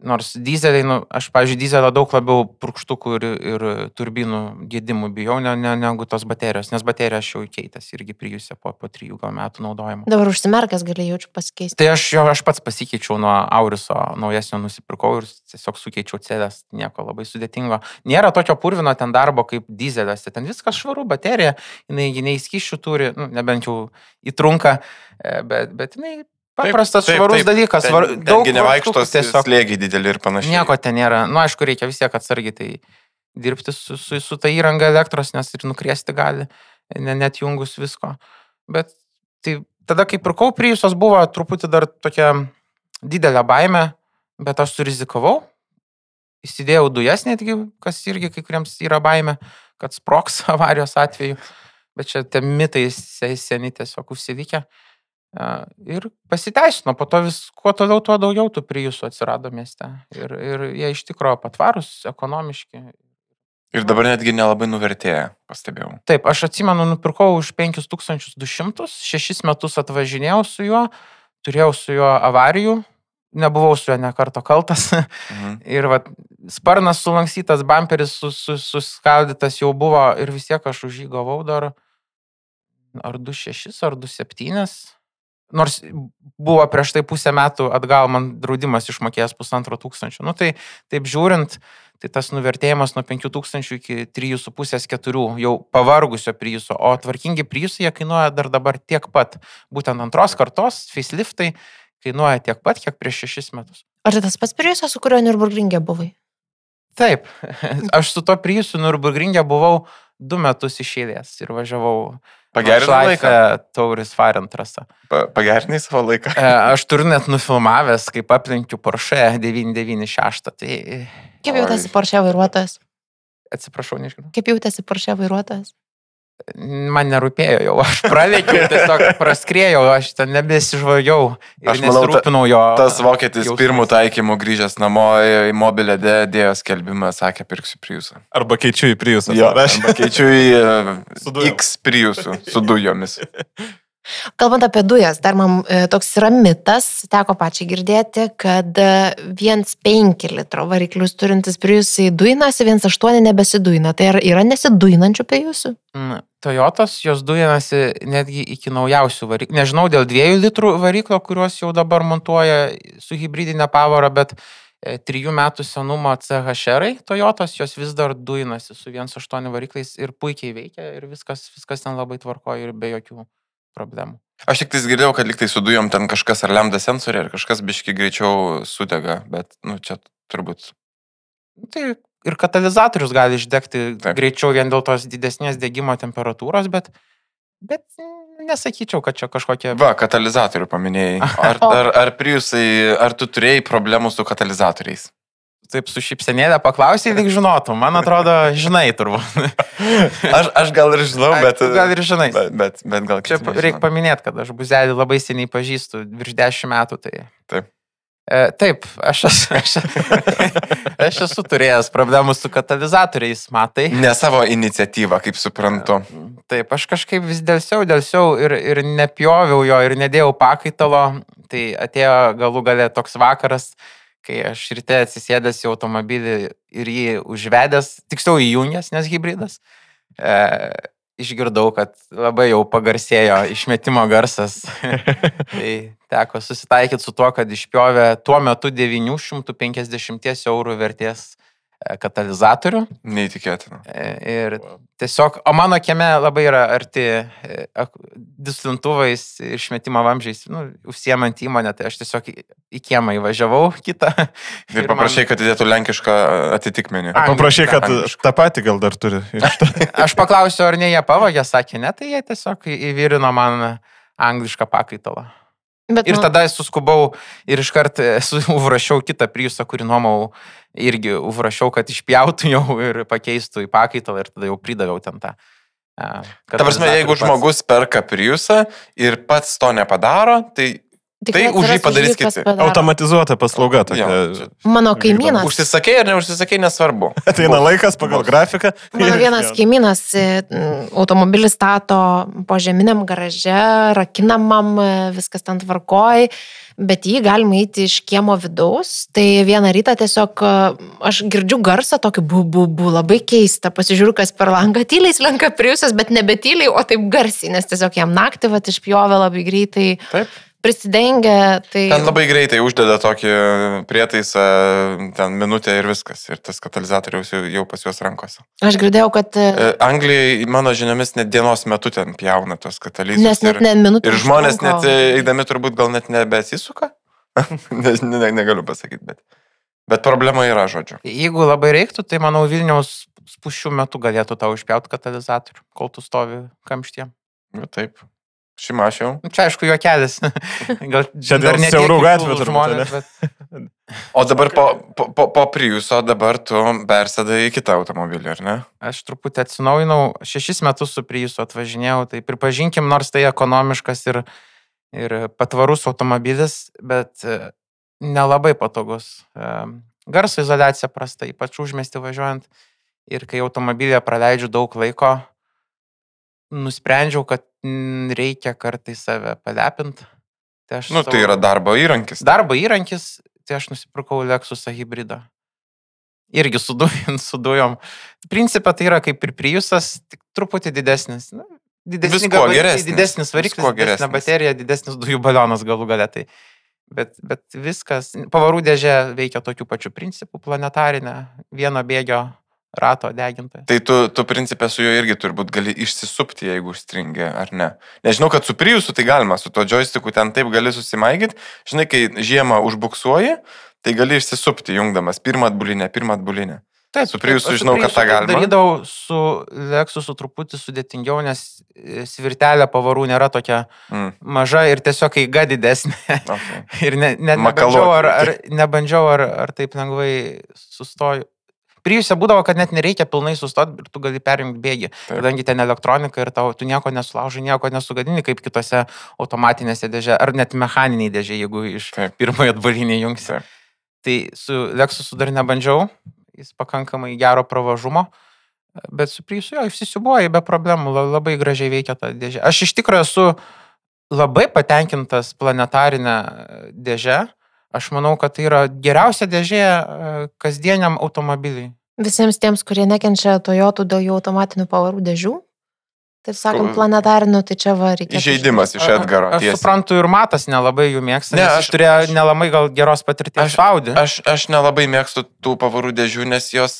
S4: Nors dizeliai, nu, aš, pavyzdžiui, dizelio daug labiau purkštukų ir, ir turbinų gedimų bijau ne, ne, negu tos baterijos, nes bateriją aš jau keitęs irgi prijusė po, po trijų gal metų naudojimo.
S1: Dabar užsimerkęs gali jaučiu pasikeisti.
S4: Tai aš jo, aš pats pasikeičiau nuo Auriso naujesnio nusipirkau ir tiesiog sukeičiau celės, nieko labai sudėtingo. Nėra tokio purvino ten darbo kaip dizelis, ten viskas švaru, baterija, jinai neįskyšių turi, nu, nebent jau įtrunka, e, bet, bet jinai paprastas
S3: taip,
S4: švarus
S3: taip.
S4: dalykas,
S3: Ten-
S4: var, daug
S3: tengi nevaikšto
S4: varžtukų tiesiog.
S3: slėgiai dideli ir panašiai.
S4: Nieko ten nėra. Nu, aišku, reikia vis tiek atsargiai tai dirbti su, su, su ta įranga elektros, nes ir nukrėsti gali, ne, net jungus visko. Bet tai tada, kai pirkau prijusios, buvo truputį dar tokia didelė baime, bet aš surizikavau. Įsidėjau dujas netgi, kas irgi kai kuriems yra baime, kad sproks avarijos atveju. Bet čia tie mitai se- seni tiesiog užsilikę. A, Ir pasiteisino, po to vis, kuo toliau, tuo daugiau tų prijusų atsirado mieste. Ir, ir jie iš tikrųjų patvarus, ekonomiški.
S3: Ir dabar netgi nelabai nuvertėja, pastebėjau.
S4: Taip, aš atsimenu, nupirkau už 5200, šešis metus atvažinėjau su juo, turėjau su juo avarijų, nebuvau su juo nekarto kaltas.
S3: Mhm.
S4: Ir va, sparnas sulankstytas, bumperis sus, sus, suskaldytas jau buvo ir vis tiek aš už jį gavau dar ar 2,6 ar 2,7. Nors buvo prieš tai pusę metų atgal man draudimas išmokėjęs pusantro tūkstančio. Nu tai taip žiūrint, tai tas nuvertėjimas nuo 5000 iki 3,5-4 jau pavargusio priuso, o tvarkingi priusai jie kainuoja dar dabar tiek pat. Būtent antros kartos, faceliftai kainuoja tiek pat, kiek prieš šešis metus.
S1: Ar tai tas pats Priusas, su kuriuo Nürburgringė buvai?
S4: Taip, aš su to Priusu Nürburgringė buvau du metus išėlės ir važiavau
S3: Pagerinai laiką.
S4: Tauris Farent trasą.
S3: Pa- Pagerinai savo laiką.
S4: E, Aš turiu net nufilmavęs, kaip aplenkiu Porsche 996. Tai
S1: Kaip jautėsi Porsche vairuotojas?
S4: atsiprašau, nežinau.
S1: Kaip jautėsi Porsche vairuotojas?
S4: Man nerūpėjo jau, aš pralėkiau, tiesiog praskrėjau, aš ten nebesižvajau ir
S3: Aš manau,
S4: jo.
S3: Tas vokietis
S4: jausmais.
S3: pirmų taikymų grįžęs namo į mobilę dė- dėjo skelbimą, sakė, pirksiu Priusą.
S2: Arba keičiu į Priusą.
S3: Jo, arba keičiu į e,
S2: dujom.
S3: X Priusų su dujomis.
S1: Kalbant apie dujas, dar man e, toks yra mitas, teko pačiai girdėti, kad e, 1,5 litro variklius turintis Priusai duinasi, 1,8 nebesiduina. Tai ar yra nesiduinančių Priusų?
S4: Mm, Toyotas jos dujinasi netgi iki naujausių variklių. Nežinau dėl 2 litrų variklio, kuriuos jau dabar montuoja su hybridinė pavara, bet 3 metų senumo CHR Toyotas jos vis dar dujinasi su 1.8 varikliais ir puikiai veikia ir viskas, viskas ten labai tvarkoja ir be jokių problemų.
S3: Aš tik tais girdėjau, kad liktai su dujom ten kažkas ar lemda sensoriai, ar kažkas biški greičiau sudega, bet, nu, čia turbūt.
S4: Tai ir katalizatorius gali išdegti
S3: Taip.
S4: Greičiau vien dėl tos didesnės degimo temperatūros, bet, bet nesakyčiau, kad čia kažkokie...
S3: Va, katalizatorių paminėjai. Ar, ar, ar Priusai, ar tu turėjai problemų su katalizatoriais?
S4: Taip su šipsenėlė paklausai, lyg žinotum. Man atrodo, žinai turbūt.
S3: Aš, aš gal ir žinau, bet...
S4: tu gal ir žinai.
S3: Bet, bet, bet gal
S4: Čia reikia paminėti, kad aš buzelį labai seniai pažįstu, virš dešimt metų. Tai...
S3: Taip.
S4: E, taip, aš esu, aš, aš esu turėjęs problemų su katalizatoriais, matai.
S3: Ne savo iniciatyvą, kaip suprantu.
S4: Taip, aš kažkaip vis dėlsiau, dėlsiau ir, ir nepjoviau jo ir nedėjau pakaitalo. Tai atėjo galų gale toks vakaras, kai aš ryte atsisėdęs į automobilį ir jį užvedęs, tiksliau įjungęs, nes hybridas. E, išgirdau, kad labai jau pagarsėjo išmetimo garsas. tai teko susitaikyti su tuo, kad išpjovė tuo metu 950 eurų vertės e, katalizatorių.
S3: Neįtikėtina.
S4: E, Ir tiesiog, o mano kieme labai yra arti e, dislintuvais ir išmetimo vamžiais, nu, užsiemant įmonę, tai aš tiesiog į, į kiemą įvažiavau kitą.
S3: Ir paprašai, kad įdėtų lenkišką atitikmenį.
S4: Ai.
S2: Paprašai, kad
S3: Angliškai.
S2: tą patį gal dar turi.
S4: Aš paklausiau, ar ne jie pavogė, sakė, ne, tai jie tiesiog įvirino man anglišką pakaitalą.
S1: Bet,
S4: Ir
S1: nu,
S4: tada suskubau ir iškart esu- užrašiau kitą priusą, kurį nuomau, irgi užrašiau, kad išpjautų jau ir pakeistų į pakaitalą ir tada jau pridaviau ten tą. a,
S3: Ta prasme, jeigu
S4: pats.
S3: žmogus perka Priusą ir pats to nepadaro, tai tai už jį padarys kiti.
S2: Automatizuota paslauga tokia.
S3: Jo,
S1: Mano kaimynas.
S3: užsisakai ar neužsisakai, nesvarbu.
S2: Ateina laikas pagal grafiką.
S1: Mano vienas kaimynas e, automobilį stato po žeminiam garaže, rakinamam, e, viskas ten tvarkoj, bet jį galima eiti iš kiemo vidaus. Tai vieną rytą tiesiog e, aš girdžiu garsą tokį bu, bu, bu, labai keistą. Pasižiūriu, kas per langą tyliai slenka priusas, bet nebe tyliai, o taip garsiai, nes tiesiog jam naktį vat išpjovė labai greitai.
S3: Taip.
S1: Prisidengia, tai...
S3: Ten labai greitai uždeda tokį prietaisą, ten minutę ir viskas. Ir tas katalizatoriaus jau, jau pas juos rankose.
S1: Aš girdėjau, kad... e,
S3: Anglijai, mano žiniomis, net dienos metu ten pjauna tos katalizatorius.
S1: Nes net ne minutę.
S3: Ir žmonės net
S1: užtrunka.
S3: e, eidami turbūt gal net nebesisuka. ne, ne, negaliu pasakyti, bet. Bet problema yra, žodžiu.
S4: Jeigu labai reiktų, tai manau Vilniaus spušių metu galėtų tau išpjauti katalizatorių, kol tu stovi kamštie.
S3: Nu, taip. Šimašiau.
S4: Nu, Čia aišku, juokelis. Gal
S2: Čia
S4: dar
S2: dėl
S4: ne tiek
S2: siaurų gatvių
S4: žmonės, bet
S3: O dabar po, po, po, Priuso dabar tu persėdai į kitą automobilį, ar ne?
S4: aš truputį atsinaujinau, šešis metus su Priusu atvažinėjau, tai pripažinkim, nors tai ekonomiškas ir, ir patvarus automobilis, bet e, nelabai patogus. E, Garso izolacija prasta, ypač užmesti važiuojant. Ir kai automobilėje praleidžiu daug laiko, nusprendžiau, kad reikia kartais save palepinti. Tai
S3: Nu, tai yra darbo įrankis.
S4: darbo įrankis, tai aš nusipirkau Lexusą hybridą. Irgi su, du, su dujom. Principą tai yra kaip ir Priusas, tik truputį didesnis. Nu, didesnis
S3: Viskuo geresnis.
S4: Didesnis variklis,
S3: geresnis.
S4: baterija, didesnis dujų balionas galų galia. Tai. Bet, bet viskas, pavarų dėžė veikia tokiu pačiu principu, planetarinė, vieno bėgio rato degintojas.
S3: Tai tu, tu principė su juo irgi turbūt gali išsisupti, jeigu užstringi, ar ne. Nežinau, kad su Priusu tai galima, su to joysticku ten taip gali susimaigyti. Žinai, kai žiemą užbuksuoji, tai gali išsisupti, jungdamas pirmą atbulinę, pirmą atbulinę.
S4: Taip,
S3: Su Priusu žinau, kad tą galima.
S4: Darydavau su Lexusu truputį sudėtingiau, nes e, svirtelė pavarų nėra tokia
S3: Mm,
S4: maža ir tiesiog eiga didesnė.
S3: okay.
S4: Ir ne, ne,
S3: Makaluoti
S4: nebandžiau, ar, ar, nebandžiau ar, ar taip lengvai sustoju. Prijuose būdavo, kad net nereikia pilnai sustoti ir tu gali perjungti bėgį,
S3: Taip.
S4: kadangi ten elektronika ir tau, tu nieko nesulaužai, nieko nesugadini, kaip kitose automatinėse dėžė, ar net mechaniniai dėžė, jeigu iš
S3: Taip.
S4: pirmojo atvalinį jungsi.
S3: Taip.
S4: Tai su Lexusu dar nebandžiau, jis pakankamai gero pravažumo, bet su Prijusu jo išsisiubuoji be problemų, la- labai gražiai veikia ta dėžė. Aš iš tikrųjų esu labai patenkintas planetarinę dėžę. Aš manau, kad tai yra geriausia dėžė e, kasdieniam automobiliui.
S1: Visiems tiems, kurie nekenčia Toyotų dėl jų automatinių pavarų dėžių, taip sakant, planetarinių, tai čia va reikia.
S3: Įžeidimas iš Edgaro.
S4: Aš
S3: tiesiai.
S4: suprantu ir matas nelabai jų mėgsta.
S3: Ne, aš-
S4: turėjau nelabai gal geros patirties
S3: Aš-
S4: su Audi.
S3: Aš, aš nelabai mėgstu tų pavarų dėžių, nes jos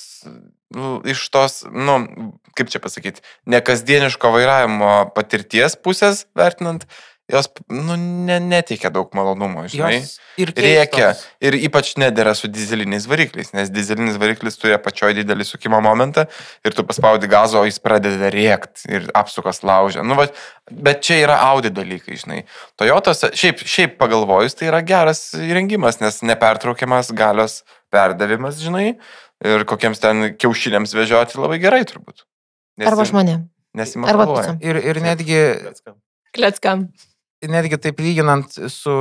S3: nu, iš tos, nu, kaip čia pasakyti, nekasdieniško vairavimo patirties pusės vertinant, jos, nu, ne, neteikia daug malonumo, žinai.
S4: Jos ir keistos.
S3: ir ypač nedėra su dizeliniais varikliais, nes dizelinis variklis turi apačioje didelį sukimo momentą ir tu paspaudi gazo, o jis pradeda rėkti ir apsukas laužia. Nu, va, bet čia yra Audi dalykai, žinai. Toyotose, šiaip, šiaip pagalvojus, tai yra geras įrengimas, nes nepertraukiamas galios perdavimas, žinai, ir kokiems ten kiaušiniams vežioti labai gerai turbūt.
S1: Arba žmonėm. Arba
S3: Nesimatuoja.
S1: picom.
S4: Ir, ir netgi,
S1: Kletskam.
S4: Netgi taip lyginant su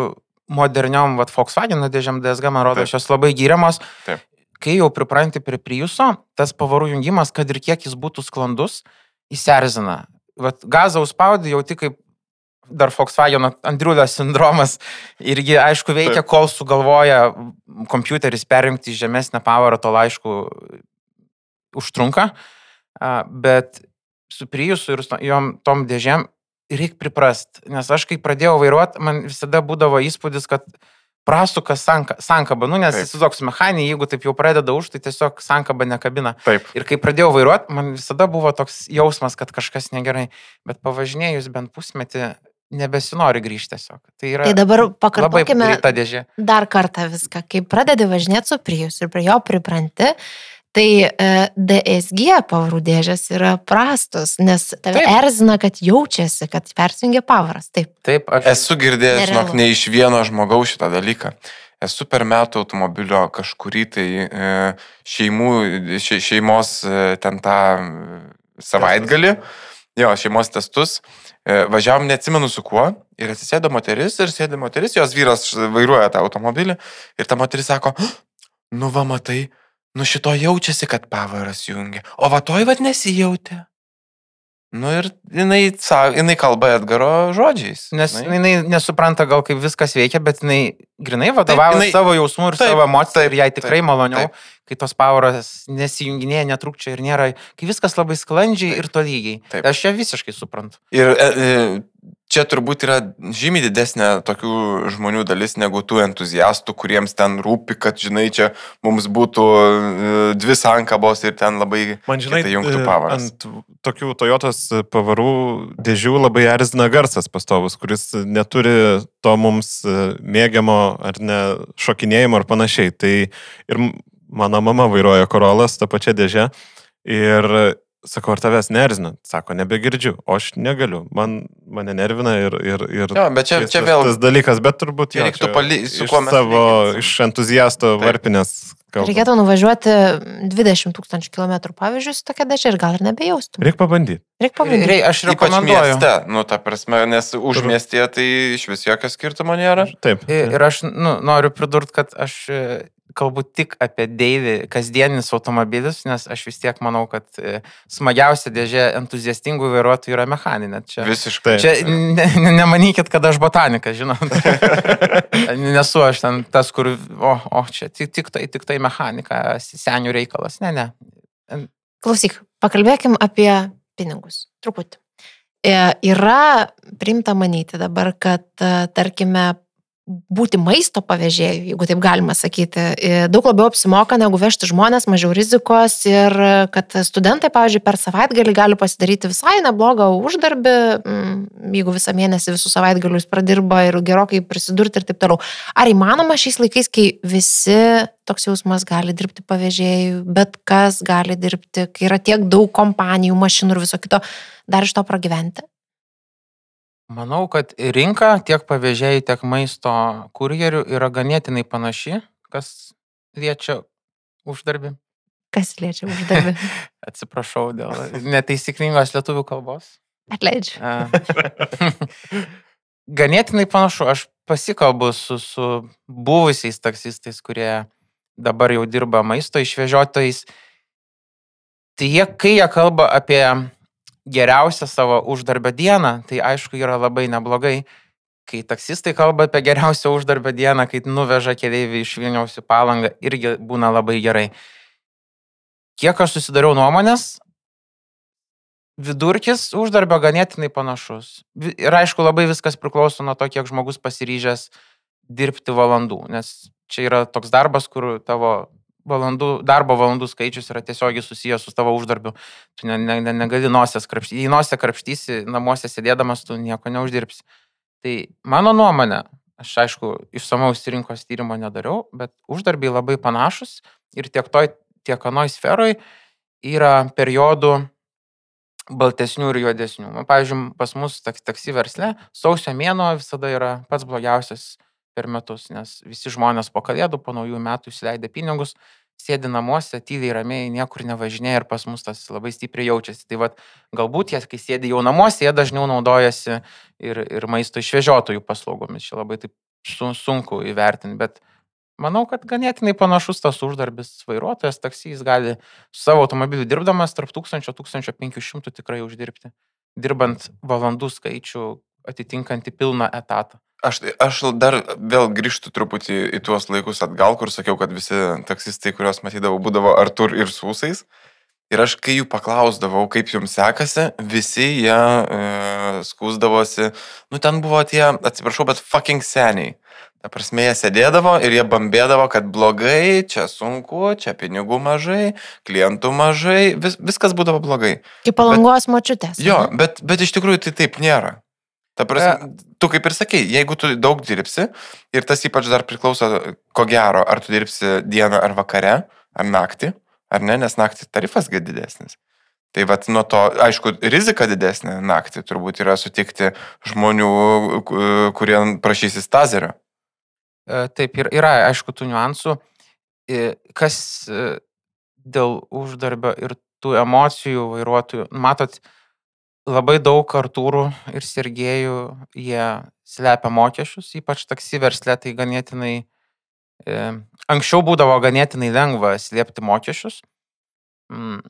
S4: moderniom vat, Volkswagen dėžiam DSG, man rodo, šios labai gyriamos.
S3: Taip.
S4: Kai jau pripranti prie Priuso, tas pavarų jungimas, kad ir kiek jis būtų sklandus, įserzina. Vat gazą užspaudį jau tik kaip dar Volkswagen Andriulio sindromas irgi, aišku, veikia,
S3: Taip.
S4: kol sugalvoja kompiuteris perjungti į žemesnę pavarą, to aišku užtrunka. Bet su Priusu ir su tom dėžėm reikia priprast. Nes aš kai pradėjau vairuoti, man visada būdavo įspūdis, kad prasuka sanka, sankaba. Nu, nes toks mechaniniai, jeigu taip jau pradeda už, tai tiesiog sankaba nekabina.
S3: Taip.
S4: Ir kai pradėjau vairuoti, man visada buvo toks jausmas, kad kažkas negerai. Bet pavažinėjus bent pusmetį, nebesinori grįžti tiesiog. Tai yra
S1: Tai dabar pakartokime dar kartą viską. Kai pradedi važinėti su Prius ir prie jo pripranti, tai e, DSG pavarų dėžės yra prastos, nes tave
S4: Taip.
S1: erzina, kad jaučiasi, kad persijungia pavaras. Taip.
S4: Taip, aš
S3: Esu girdėjęs, žinok,
S1: Nerealu.
S3: ne iš vieno žmogaus šitą dalyką. Esu per metų automobilio kažkurį tai e, šeimų, še, šeimos e, ten tą savaitgalį, jo, šeimos testus, važiavom, neatsimenu su kuo, ir atsisėdo moteris, ir sėdi moteris, jos vyras vairuoja tą automobilį, ir ta moteris sako, "Ah, nu va matai, nu šito jaučiasi, kad pavaras jungia, o va toj vad nesijautė. Nu ir jinai, jinai kalba Edgaro žodžiais.
S4: Nes
S3: žinai.
S4: jinai nesupranta gal kaip viskas veikia, bet jinai grinai vadovauja
S3: jinai-
S4: savo jausmų ir
S3: Taip,
S4: savo emocijų ir jai tikrai
S3: taip,
S4: maloniau,
S3: taip.
S4: Kai tos pavaras nesijunginėja, netrukčia ir nėra, kai viskas labai sklandžiai ir tolygiai.
S3: Taip.
S4: Aš čia visiškai suprantu.
S3: Ir e, e, čia turbūt yra žymiai didesnė tokių žmonių dalis negu tų entuziastų, kuriems ten rūpi, kad, žinai, čia mums būtų e, dvi sankabos ir ten labai...
S2: Man žinai,
S3: jungtų
S2: e,
S3: pavaras.
S2: ant tokių Toyotos pavarų dėžių labai erzina garsas pastovus, kuris neturi to mums e, mėgiamo ar ne šokinėjimo ar panašiai. Tai ir mano mama vairuoja Korolas tą pačią dėžę ir sakau, ar tavęs nerzina? Sako, nebegirdžiu, o aš negaliu. Man, mane nervina ir... ir, ir
S3: Jo, bet čia,
S2: tas-
S3: čia vėl...
S2: Tas dalykas, bet turbūt jo,
S3: reiktų pali- su
S2: iš
S3: kuo mes
S2: savo,
S3: lyginsim.
S2: iš entuziasto
S3: Taip.
S2: varpinės. kalbam.
S1: Reikėtų nuvažiuoti 20 tūkstančių kilometrų, pavyzdžiui, su tokia dėžė ir gal ir nebejaustum.
S2: Reikia pabandyti.
S1: Reikia pabandyti.
S4: Rei, aš
S3: Ypač
S4: rekomenduoju.
S3: mieste, nu, ta prasme, nes už miestė tai iš vis jokio skirtumo nėra.
S2: Taip.
S4: Ir ir aš nu, noriu pridurti, kad aš kalbu tik apie Deivį kasdienis automobilis, nes aš vis tiek manau, kad e, smagiausia dėžė entuziastingų vairuotojų yra mechaninė. Čia,
S3: Visiškai.
S4: Čia ne, ne, nemanykit, kad aš botanikas, žinot. Nesu aš ten tas, kur, o, o čia tik, tik tai, tik tai mechanika, senių reikalas. Ne, ne.
S1: Klausyk, pakalbėkim apie pinigus. Truputį. E, yra primta manyti dabar, kad, e, tarkime, būti maisto pavėžėjų, jeigu taip galima sakyti. E, Daug labiau apsimoka negu vežti žmonės, mažiau rizikos ir kad studentai, pavyzdžiui, per savaitgalį gali pasidaryti visai neblogą uždarbį, mm, jeigu visą mėnesį visus savaitgalius pradirba ir gerokai prisidurti ir taip toliau. Ar įmanoma šiais laikais, kai visi toks jausmas gali dirbti pavėžėjų, bet kas gali dirbti, kai yra tiek daug kompanijų, mašinų ir viso kito, dar iš to pragyventi?
S4: Manau, kad rinka tiek pavėžėjai, tiek maisto kurjerių yra ganėtinai panaši, kas liečia uždarbį.
S1: Kas liečia uždarbį?
S4: Atsiprašau dėl neteisiningos lietuvių kalbos.
S1: Atleidžiu.
S4: ganėtinai panašu, aš pasikalbu su, su buvusiais taksistais, kurie dabar jau dirba maisto išvežiotojais. Tai jie, kai jie kalba apie geriausią savo uždarbio dieną, tai aišku yra labai neblogai. Kai taksistai kalba apie geriausią uždarbio dieną, kai nuveža keliaivį iš Vilniaus į palangą, irgi būna labai gerai. Kiek aš susidariau nuomonės, vidurkis uždarbio ganėtinai panašus. Ir aišku, labai viskas priklauso nuo to, kiek žmogus pasiryžęs dirbti valandų, nes čia yra toks darbas, kur tavo valandų, darbo valandų skaičius yra tiesiogiai susijęs su tavo uždarbiu. Tu ne, ne, ne, negali nosės krapštyti. Jei nosę krapštysi, namuose sėdėdamas, tu nieko neuždirbsi. Tai mano nuomonė, aš aišku, išsamaus rinkos tyrimo nedariau, bet uždarbiai labai panašus ir tiek toj, tiek anoj sferoj yra periodų baltesnių ir juodesnių. Man, pavyzdžiui, pas mus taksi versle sausio mėno visada yra pats blogiausias per metus, nes visi žmonės po kalėdų, po naujų metų įsileidė pinigus, sėdi namuose, tyliai, ramiai, niekur nevažinėja ir pas mus tas labai stipriai jaučiasi. Tai vad, galbūt jie, kai sėdi jau namuose, jie dažniau naudojasi ir, ir maisto išvežiotojų paslaugomis. Čia labai taip su, sunku įvertinti, bet manau, kad ganėtinai panašus tas uždarbis vairuotojas, taksys gali su savo automobiliu dirbdamas tarp 1000-1500 tikrai uždirbti, dirbant valandų skaičių atitinkantį pilną etatą.
S3: Aš, aš dar vėl grįžtu truputį į tuos laikus atgal, kur sakiau, kad visi taksistai, kuriuos matydavau, būdavo Artur ir Sūsais. Ir aš, kai jų paklausdavau, kaip jums sekasi, visi jie e, skūsdavosi, nu ten buvo tie, atsiprašau, bet fucking seniai. Ta prasme, jie sėdėdavo ir jie bambėdavo, kad blogai, čia sunku, čia pinigų mažai, klientų mažai, vis, viskas būdavo blogai.
S1: Kaip palangos močiutės.
S3: Jo, bet, bet iš tikrųjų tai taip nėra. Ta prasme, tu kaip ir sakei, jeigu tu daug dirbsi, ir tas ypač dar priklauso, ko gero, ar tu dirbsi dieną ar vakare, ar naktį, ar ne, nes naktį tarifas gai didesnis. Tai vad nuo to, aišku, rizika didesnė naktį turbūt yra sutikti žmonių, kurie prašysis tazerio.
S4: E, taip, ir yra, aišku, tų niuansų. E, kas e, dėl uždarbio ir tų emocijų vairuotojų, matot, labai daug Artūrų ir Sergėjų jie slepia mokesčius, ypač taksi verslė, tai ganėtinai, e, anksčiau būdavo ganėtinai lengva slėpti mokesčius. Mm,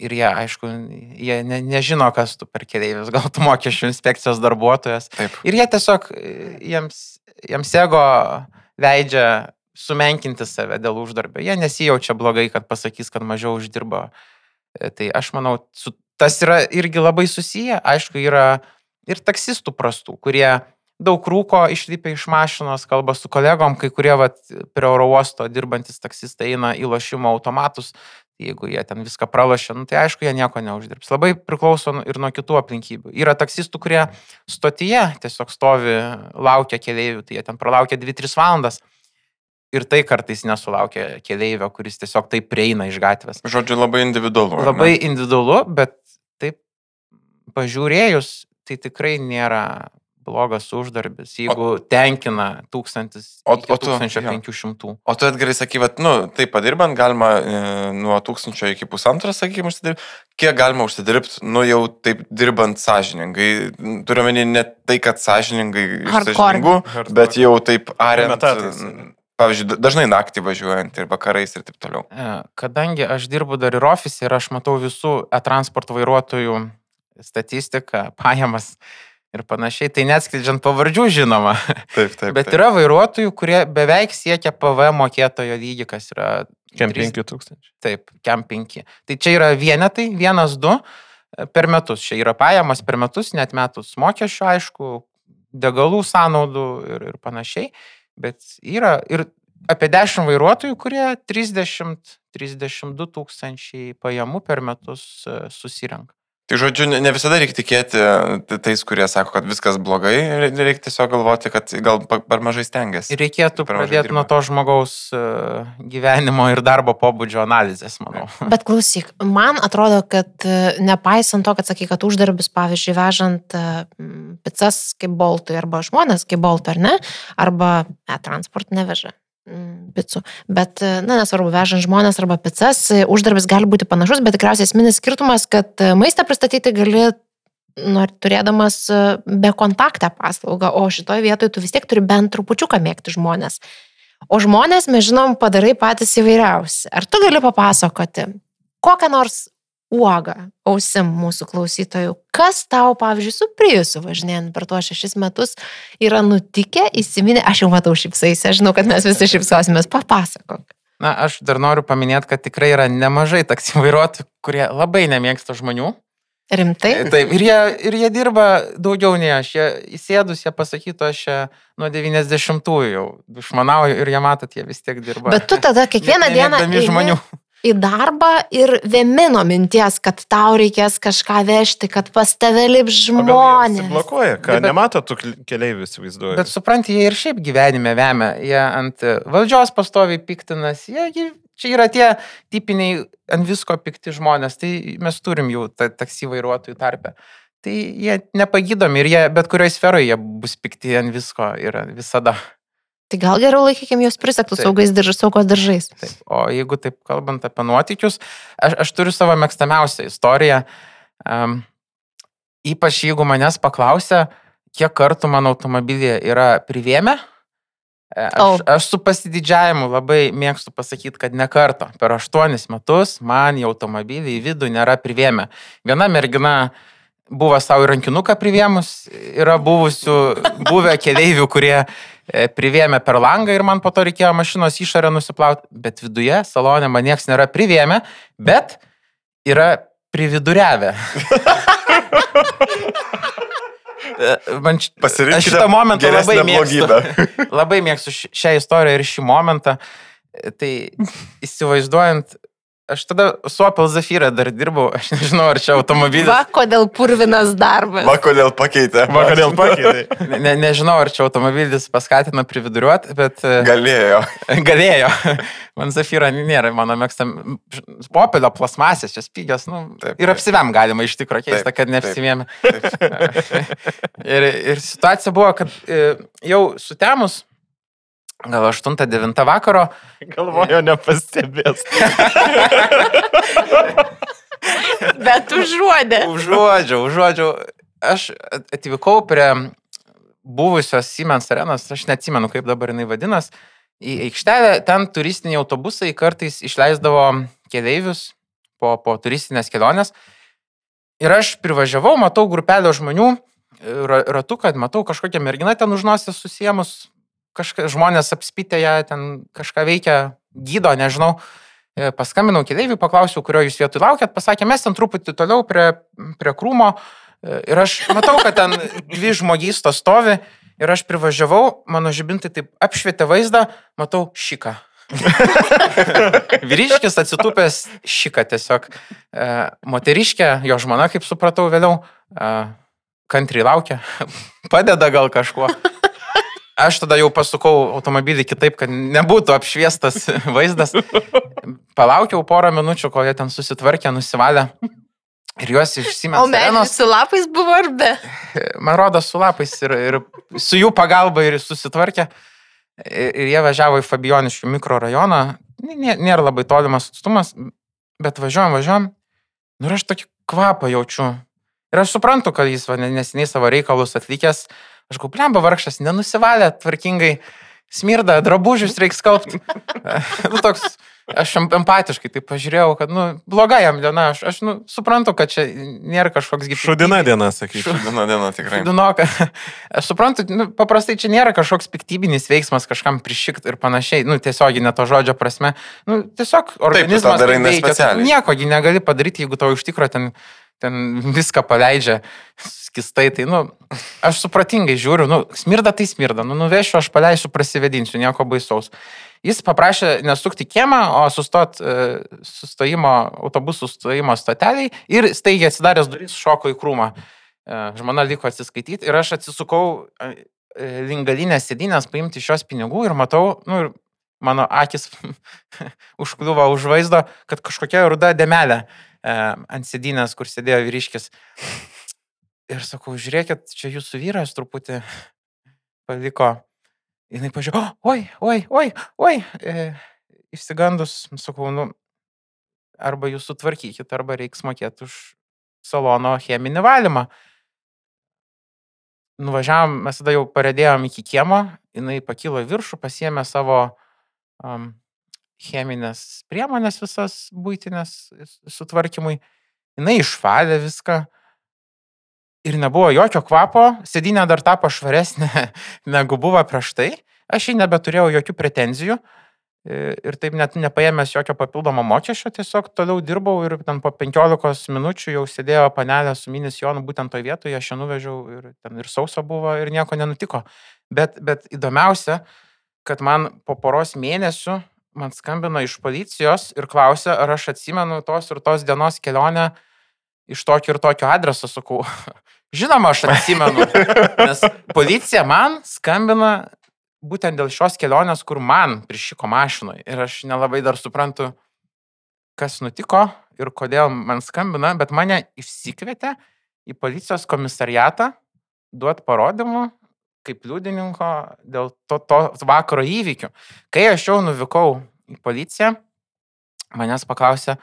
S4: ir jie, aišku, jie ne, nežino, kas tu per keliaivis, gal tu mokesčių inspekcijos darbuotojas.
S3: Taip.
S4: Ir jie tiesiog, e, jiems, jiems ego leidžia sumenkinti save dėl uždarbio. Jie nesijaučia blogai, kad pasakys, kad mažiau uždirba. E, tai aš manau, su tas yra irgi labai susiję. Aišku, yra ir taksistų prastų, kurie daug rūko išlipę iš mašinos, kalba su kolegom, kai kurie vat, prie oro uosto dirbantis taksistai eina į lošimo automatus, jeigu jie ten viską pralašė, nu, tai aišku, jie nieko neuždirbs. Labai priklauso ir nuo kitų aplinkybių. Yra taksistų, kurie stotyje tiesiog stovi, laukia keliaivių, tai jie ten pralaukia 2-3 valandas. Ir tai kartais nesulaukia keleivio, kuris tiesiog taip prieina iš gatvės.
S3: Žodžiu, labai individualu.
S4: Labai individualu, bet pažiūrėjus, tai tikrai nėra blogas uždarbis, jeigu o, tenkina 1000, o, o tu, 1500.
S3: O tu atgerai sakai, kad, nu, tai padirbant galima e, nuo 1000 iki pusantro, sakykime, užsidirbti. Kiek galima užsidirbti, nu, jau taip dirbant sąžiningai. Turiu menį ne tai, kad sąžiningai iš sąžiningų, bet jau taip ariant. Pavyzdžiui, dažnai naktį važiuojant ir vakarais ir taip toliau.
S4: E, kadangi aš dirbu dar ir ofise ir aš matau visų e-transporto vairuotojų statistiką, pajamas ir panašiai, tai neatskleidžiant pavardžių žinoma.
S3: Taip, taip.
S4: Bet taip. yra vairuotojų, kurie beveik siekia PVM mokėtojo lygį, kas yra...
S2: Kem 5000.
S4: Taip, kem 5. Tai čia yra vienetai, vienas, du e, per metus. Čia yra pajamas per metus, net metus mokesčių, aišku, degalų sąnaudų ir, ir panašiai. Bet yra ir apie 10 vairuotojų, kurie 30-32 tūkstančiai pajamų per metus e, susirenka.
S3: Tai žodžiu, ne visada reikia tikėti tais, kurie sako, kad viskas blogai, re- reikia tiesiog galvoti, kad gal per mažai stengiasi.
S4: Reikėtų
S3: mažai
S4: pradėti nuo
S3: dirba.
S4: to žmogaus e, gyvenimo ir darbo pobūdžio analizės, manau.
S1: Bet klausyk, man atrodo, kad e, nepaisant to, kad sakai, kad uždarbis, pavyzdžiui, vežant e, pizzas kaip boltui arba žmonės kaip boltui, ar ne, arba e-transport neveža mm, picų. Bet, e, na, nesvarbu, vežant žmonės arba pizzas, e, uždarbis gali būti panašus, bet tikriausiai esminis skirtumas, kad e, maistą pristatyti gali nor, turėdamas be kontaktą paslaugą, o šitoje vietoje tu vis tiek turi bent trupučiuką mėgti žmonės. O žmonės, mes žinom, padarai patys įvairiausi. Ar tu gali papasakoti kokią nors uogą ausim mūsų klausytojų? Kas tau, pavyzdžiui, su Priusu važinėjant per tuos šešis metus yra nutikę, įsiminę, aš jau matau šipsaisi, aš žinau, kad mes visi šipsosimės, papasakok.
S4: Na, aš dar noriu paminėti, kad tikrai yra nemažai taksi vairuotojų, kurie labai nemėgsta žmonių.
S1: Rimtai?
S4: Taip, ir jie, ir jie dirba daugiau nei aš. Jie įsėdus, jie pasakytų, aš čia nuo 90-ųjų jau išmanauju ir jie matot, jie vis tiek dirba.
S1: Bet tu tada kiekvieną
S4: Ne-
S1: dieną eini
S4: žmonių.
S1: Į darbą ir vėmino minties, kad tau reikės kažką vežti, kad pas tave lips žmonės.
S2: Blokuoja, ką
S4: Bet-
S2: nemato tų kl- keleivių įsivaizduoja.
S4: Bet supranti, jie ir šiaip gyvenime vemia, jie ant e, valdžios pastoviai piktinas, jie, jie čia yra tie tipiniai ant visko pikti žmonės, tai mes turim jau ta, taksi vairuotojų tarpę. Tai jie nepagydomi ir jie bet kurioje sferoje jie bus pikti ant visko ir visada.
S1: Tai gal geriau laikykime juos prisegtų
S4: Taip.
S1: saugais diržais, saugos diržais.
S4: Taip. O jeigu taip kalbant apie nuotykius, aš, aš turiu savo mėgstamiausią istoriją. Um, ypač jeigu manęs paklausia, kiek kartų mano automobilyje yra privėmę. e. Aš, aš su pasididžiavimu labai mėgstu pasakyti, kad ne kartą. Per aštuonis metus man į automobilį į vidų nėra privėmę. Viena mergina buvo savo rankinuką privėmus, yra buvusių, buvę keleivių, kurie e, privėmė per langą ir man po to reikėjo mašinos išorę nusiplauti, bet viduje salone man niekas nėra privėmę, bet yra prividuriavę. Man aš šitą momentą labai
S3: geresnę
S4: mėgstu.
S3: blogybę.
S4: Labai mėgstu ši- šią istoriją ir šį momentą. Tai įsivaizduojant, aš tada su Opel Zafira dar dirbau, aš nežinau, ar čia automobilis.
S1: Va, kodėl purvinas darbas.
S3: Va, kodėl pakeitė.
S2: Vakar pakeitė.
S4: Ne, nežinau, ar čia automobilis paskatino prividuriuoti, bet e,
S3: Galėjo.
S4: galėjo. Man Zafira nėra mano mėgstam. Opelio plasmasės, čia spygios, nu,
S3: Taip,
S4: ir
S3: taip.
S4: apsivem galima iš tikrųjų keista,
S3: Taip,
S4: kad
S3: taip.
S4: neapsivėmė. ir, ir situacija buvo, kad e, jau sutemus, gal 8-9 vakaro,
S2: Galvojo, nepastebės.
S1: Bet užuodė.
S4: Užuodžiau, užuodžiau. Aš atvykau prie buvusios Siemens arenos, aš neatsimenu, kaip dabar jinai vadinasi, į aikštelę. Ten turistiniai autobusai kartais išleisdavo keleivius po, po turistinės kelionės. Ir aš privažiavau, matau grupelę žmonių, ra- ratu, kad matau kažkokią merginą ten už nosės susiemus, kažka, žmonės apspitę ją, ten kažką veikia, gydo, nežinau. E, Paskambinau keliaiviui, paklausiau, kurio jūs vietoj laukiat, pasakė, mes ten truputį toliau prie, prie krūmo. E, Ir aš matau, kad ten dvi žmogystos stovi ir aš privažiavau, mano žibintai taip apšvietė vaizdą, matau šiką. Vyriškis atsitupęs šiką tiesiog. E, Moteriškė, jo žmona, kaip supratau vėliau, e, kantriai laukia, padeda gal kažkuo. Aš tada jau pasukau automobilį kitaip, kad nebūtų apšviestas vaizdas. Palaukiau porą minučių, kol jie ten susitvarkė, nusivalė. Ir juos
S1: O
S4: išsimė.
S1: medis su lapais buvo ar be?
S4: Man rodo, su lapais ir, ir su jų pagalba ir susitvarkė. Ir, jie važiavo į Fabioniškių mikrorajoną. Nė- Nėra labai tolimas atstumas, bet važiuojam, važiuojam. Nu ir aš tokį kvapą jaučiu. Ir aš suprantu, kad jis va, ne- neseniai savo reikalus atlikęs. Aš gau, blemba vargšas, nenusivalė tvarkingai, smirda, drabužius reikia skalbti. nu, toks, aš em- empatiškai tai pažiūrėjau, kad, nu, bloga jam diena, aš, aš nu, suprantu, kad čia nėra kažkoks gyvenimas.
S2: Šudina diena, sakyčiau.
S3: Diena, diena tikrai.
S4: Dunoka. Aš suprantu, nu, paprastai čia nėra kažkoks piktybinis veiksmas kažkam prišikt ir panašiai, nu, tiesiogiai ne to žodžio prasme. Nu, tiesiog organizmas
S3: darai
S4: taip. Tu
S3: nespecialiai.
S4: Nieko gi negali padaryti, jeigu tau iš tikrųjų ten ten viską paleidžia skistai, tai, nu, aš supratingai žiūriu, nu, smirda tai smirda, nu, nuvešiu, aš paleisiu, prasivedinsiu, nieko baisaus. Jis paprašė nesukti kiemą, o sustot e, sustojimo, autobusų sustojimo stoteliai ir staigiai atsidaręs duris šoko į krūmą. E, Žmona liko atsiskaityti ir aš atsisukau e, lingalinės sėdynės paimti šios pinigų ir matau, nu, ir mano akis užkliuvo už vaizdo, kad kažkokia ruda demelė ant sėdynės, kur sėdėjo vyriškis. Ir sakau, žiūrėkit, čia jūsų vyras truputį paliko. Jis pažiūrėjo, oi, oi, oi, oi. E, išsigandus, sakau, nu, arba jūs sutvarkykit, arba reiks mokėti už salono cheminį valymą. Nuvažiavam, mes tada jau paredėjom iki kiemo, jinai pakilo viršų, pasiemė savo um, cheminės priemonės visas būtinės sutvarkymui. Jinai išvalė viską ir nebuvo jokio kvapo, sėdynė dar tapo švaresnė negu buvo prieš tai. Aš jį nebeturėjau jokių pretenzijų ir taip net nepaėmęs jokio papildomo mokesčio, tiesiog toliau dirbau ir ten po 15 minučių jau sėdėjo panelė su minis jonu būtent toje vietoje, aš ją nuvežiau ir ten ir sausa buvo ir nieko nenutiko. Bet, bet įdomiausia, kad man po poros mėnesių man skambino iš policijos ir klausė, ar aš atsimenu tos ir tos dienos kelionę iš tokio ir tokio adreso, sakau. Žinoma, aš atsimenu, nes policija man skambina būtent dėl šios kelionės, kur man prišiko mašinoje. Ir aš nelabai dar suprantu, kas nutiko ir kodėl man skambina, bet mane išsikvietė į policijos komisariatą duoti parodymų kaip liudininko dėl to, to vakaro įvykių. Kai aš jau nuvykau į policiją, manęs paklausė,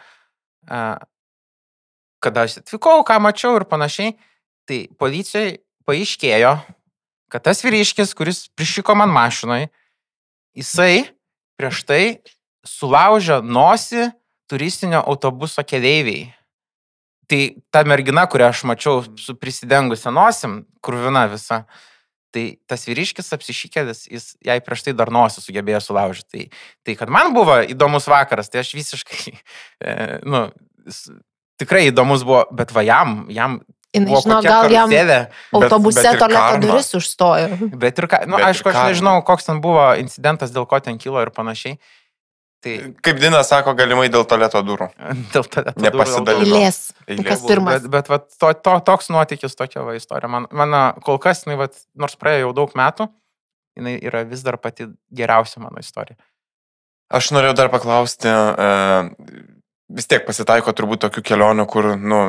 S4: kada aš atvykau, ką mačiau ir panašiai, tai policijai paaiškėjo, kad tas vyriškis, kuris prišiko man mašinoj, jisai prieš tai sulaužė nosį turistinio autobuso keleiviai. Tai ta mergina, kurią aš mačiau su prisidengusią nosim, kurvina visa, tai tas vyriškis apsišykėlis, jis jai prieš tai dar nosį sugebėjo sulaužyti. Tai, tai kad man buvo įdomus vakaras, tai aš visiškai, e, nu, tikrai įdomus buvo, bet va jam, jam
S1: Jis, žinau, gal jam autobuse tualeto duris užstojo.
S4: Bet ir, ką, nu, bet aišku, aš nežinau, koks ten buvo incidentas, dėl ko ten kilo ir panašiai.
S3: Tai... Kaip Dina sako, galimai dėl tualeto durų.
S4: dėl tualeto
S3: durų. Nepasidalino.
S1: Eilės. Kas pirmas.
S4: Bet, bet va, to, to, toks nuotykis, tokia va istorija. Man, mano kol kas, jinai, va, nors praėjo jau daug metų, jinai yra vis dar pati geriausia mano istorija.
S3: Aš norėjau dar paklausti, e, vis tiek pasitaiko turbūt tokių kelionių, kur, nu,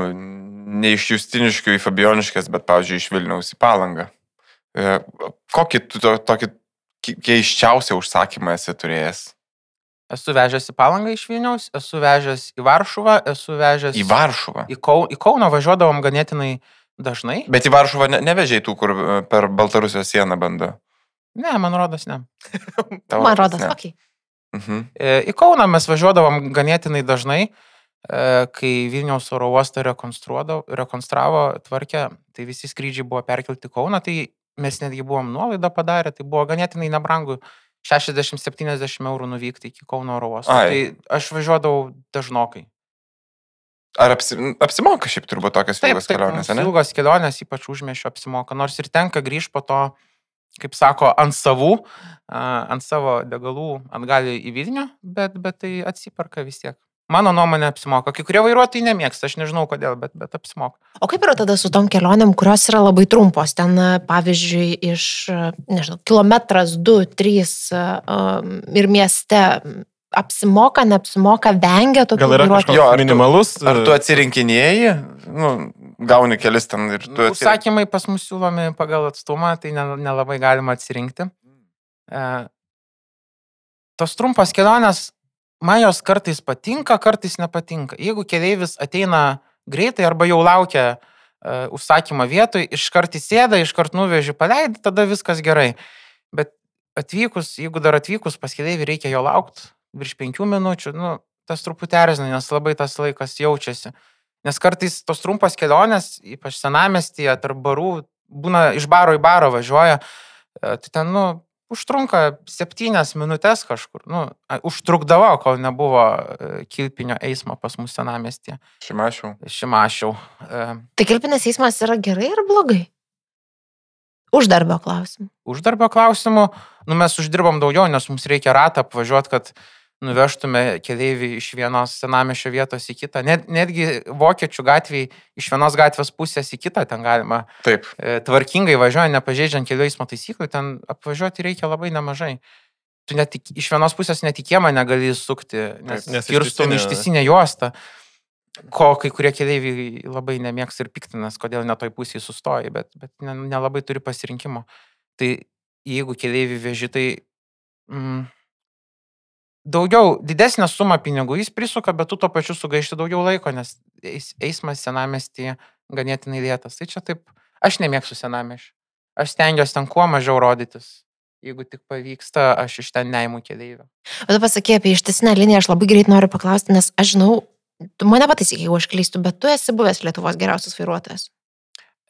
S3: ne iš Justiniškių į Fabioniškės, bet, pavyzdžiui, iš Vilniaus į Palangą. E, kokį tu to, tokį keiščiausią užsakymą esi turėjęs?
S4: Esu vežęs į Palangą iš Vilniaus, esu vežęs į Varšuvą, esu vežęs
S3: į Varšuvą.
S4: Į, Kau, į Kauną važiuodavom ganėtinai dažnai.
S3: Bet į Varšuvą ne, nevežiai tų, kur e, per Baltarusijos sieną bando.
S4: Ne, man rodos, ne.
S1: man rodos, ne. Okay.
S4: Mhm. E, į Kauną mes važiuodavom ganėtinai dažnai. E, kai Vilniaus oro uostą rekonstravo, tvarkė, tai visi skrydžiai buvo perkelti Kauną, tai mes netgi buvom nuolaidą padarę, tai buvo ganėtinai nebrangu 60-70 eurų nuvykti iki Kauno oro uosto. Tai aš važiuodavau dažnokai.
S3: Ar apsi, apsimoka šiaip turbūt tokias ilgas kelionės, ne?
S4: Ilgas kelionės, ypač užmiešio apsimoka, nors ir tenka grįžti po to, kaip sako, ant savų, ant savo degalų atgal į Vilnių, bet, bet tai atsiperka vis tiek. Mano nuomonė apsimoka. Kai kurie vairuotojai nemėgsta, aš nežinau kodėl, bet, bet apsimoka.
S1: O kaip yra tada su tom kelionėm, kurios yra labai trumpos? Ten, pavyzdžiui, iš, nežinau, kilometras, du, trys um, ir mieste apsimoka, neapsimoka, vengia tokių
S2: Gal yra kažkoks jo, minimalus?
S3: Tu, ar tu atsirinkinėjai, nu, gauni kelis ten ir tu
S4: atsirinkinėjai? Užsakymai pas mus siūlomi pagal atstumą, tai nelabai galima atsirinkti. E, tos trumpos kelionės man jos kartais patinka, kartais nepatinka. Jeigu keleivis ateina greitai arba jau laukia uh, užsakymo vietoj, iškart įsėda, iškart nuveži, paleidai, tada viskas gerai. Bet atvykus, jeigu dar atvykus pas keleivį reikia jo laukti virš penkių minučių, nu, tas truputį erzina, nes labai tas laikas jaučiasi. Nes kartais tos trumpas kelionės, ypač senamestyje, tarp barų, būna iš baro į barą važiuoja, tai ten, nu, užtrunka septynias minutės kažkur. Nu, užtrukdavo, kol nebuvo e, kilpinio eismo pas mus senamestį.
S3: Šimašiau.
S4: Šimašiau. E,
S1: Tai kilpinės eismas yra gerai ar blogai? Uždarbio klausimų.
S4: uždarbio klausimų, nu, mes uždirbam daugiau, nes mums reikia ratą apvažiuoti, kad nuvežtume keleivį iš vienos senamešio vietos į kitą. Net, netgi vokiečių gatviai iš vienos gatvės pusės į kitą ten galima
S3: Taip.
S4: e, tvarkingai važiuoja, nepažeidžiant kelių eismo taisyklių, ten apvažiuoti reikia labai nemažai. Tu net tik- iš vienos pusės netikėmą negali sukti, nes,
S2: Taip, nes
S4: kirstum ištisinę juostą, ko kai kurie keliaiviai labai nemėgs ir piktinas, kodėl ne toj pusėje sustoji, bet, bet ne- nelabai turi pasirinkimo. Tai jeigu keliaiviai veži, tai mm, daugiau, didesnę sumą pinigų jis prisuka, bet tu tuo pačiu sugaišti daugiau laiko, nes eis, eismas senamestį ganėtinai lėtas. Tai čia taip, aš nemėgstu senamešį. Aš stengiuosi ten kuo mažiau rodytis. Jeigu tik pavyksta, aš iš ten neimu keliaivio.
S1: O tu pasakė apie ištisinę liniją, aš labai greit noriu paklausti, nes aš žinau, tu mane pataisyk, jeigu aš klystu, bet tu esi buvęs Lietuvos geriausias vairuotojas.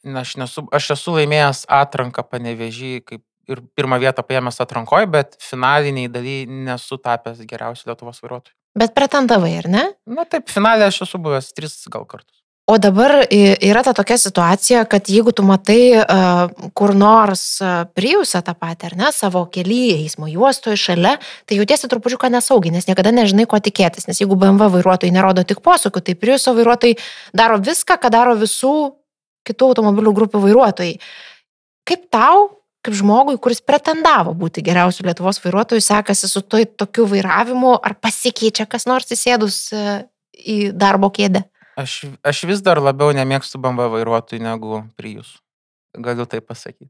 S4: Na, aš, nesu, aš esu laimėjęs atranką panevežį, kaip ir pirmą vietą paėmęs atrankoje, bet finaliniai daly nesu tapęs geriausiu Lietuvos vairuotoju.
S1: Bet pretendavai, ar ne?
S4: Na taip, finalė aš esu buvęs tris gal kartus.
S1: O dabar yra ta tokia situacija, kad jeigu tu matai kur nors priusą tą patį, ar ne, savo kelyje, eismo juostoje šalia, tai jautiesi trupučiuką nesaugiai, nes niekada nežinai, ko tikėtis. Nes jeigu BMW vairuotojai nerodo tik posūkių, tai priuso vairuotojai daro viską, ką daro visų kitų automobilių grupių vairuotojai. Kaip tau, kaip žmogui, kuris pretendavo būti geriausiu Lietuvos vairuotoju, sekasi su toj tokiu vairavimu, ar pasikeičia kas nors įsėdus uh, į darbo kėdę?
S4: Aš, aš vis dar labiau nemėgstu BMW vairuotojų negu Prius. Galiu tai pasakyti.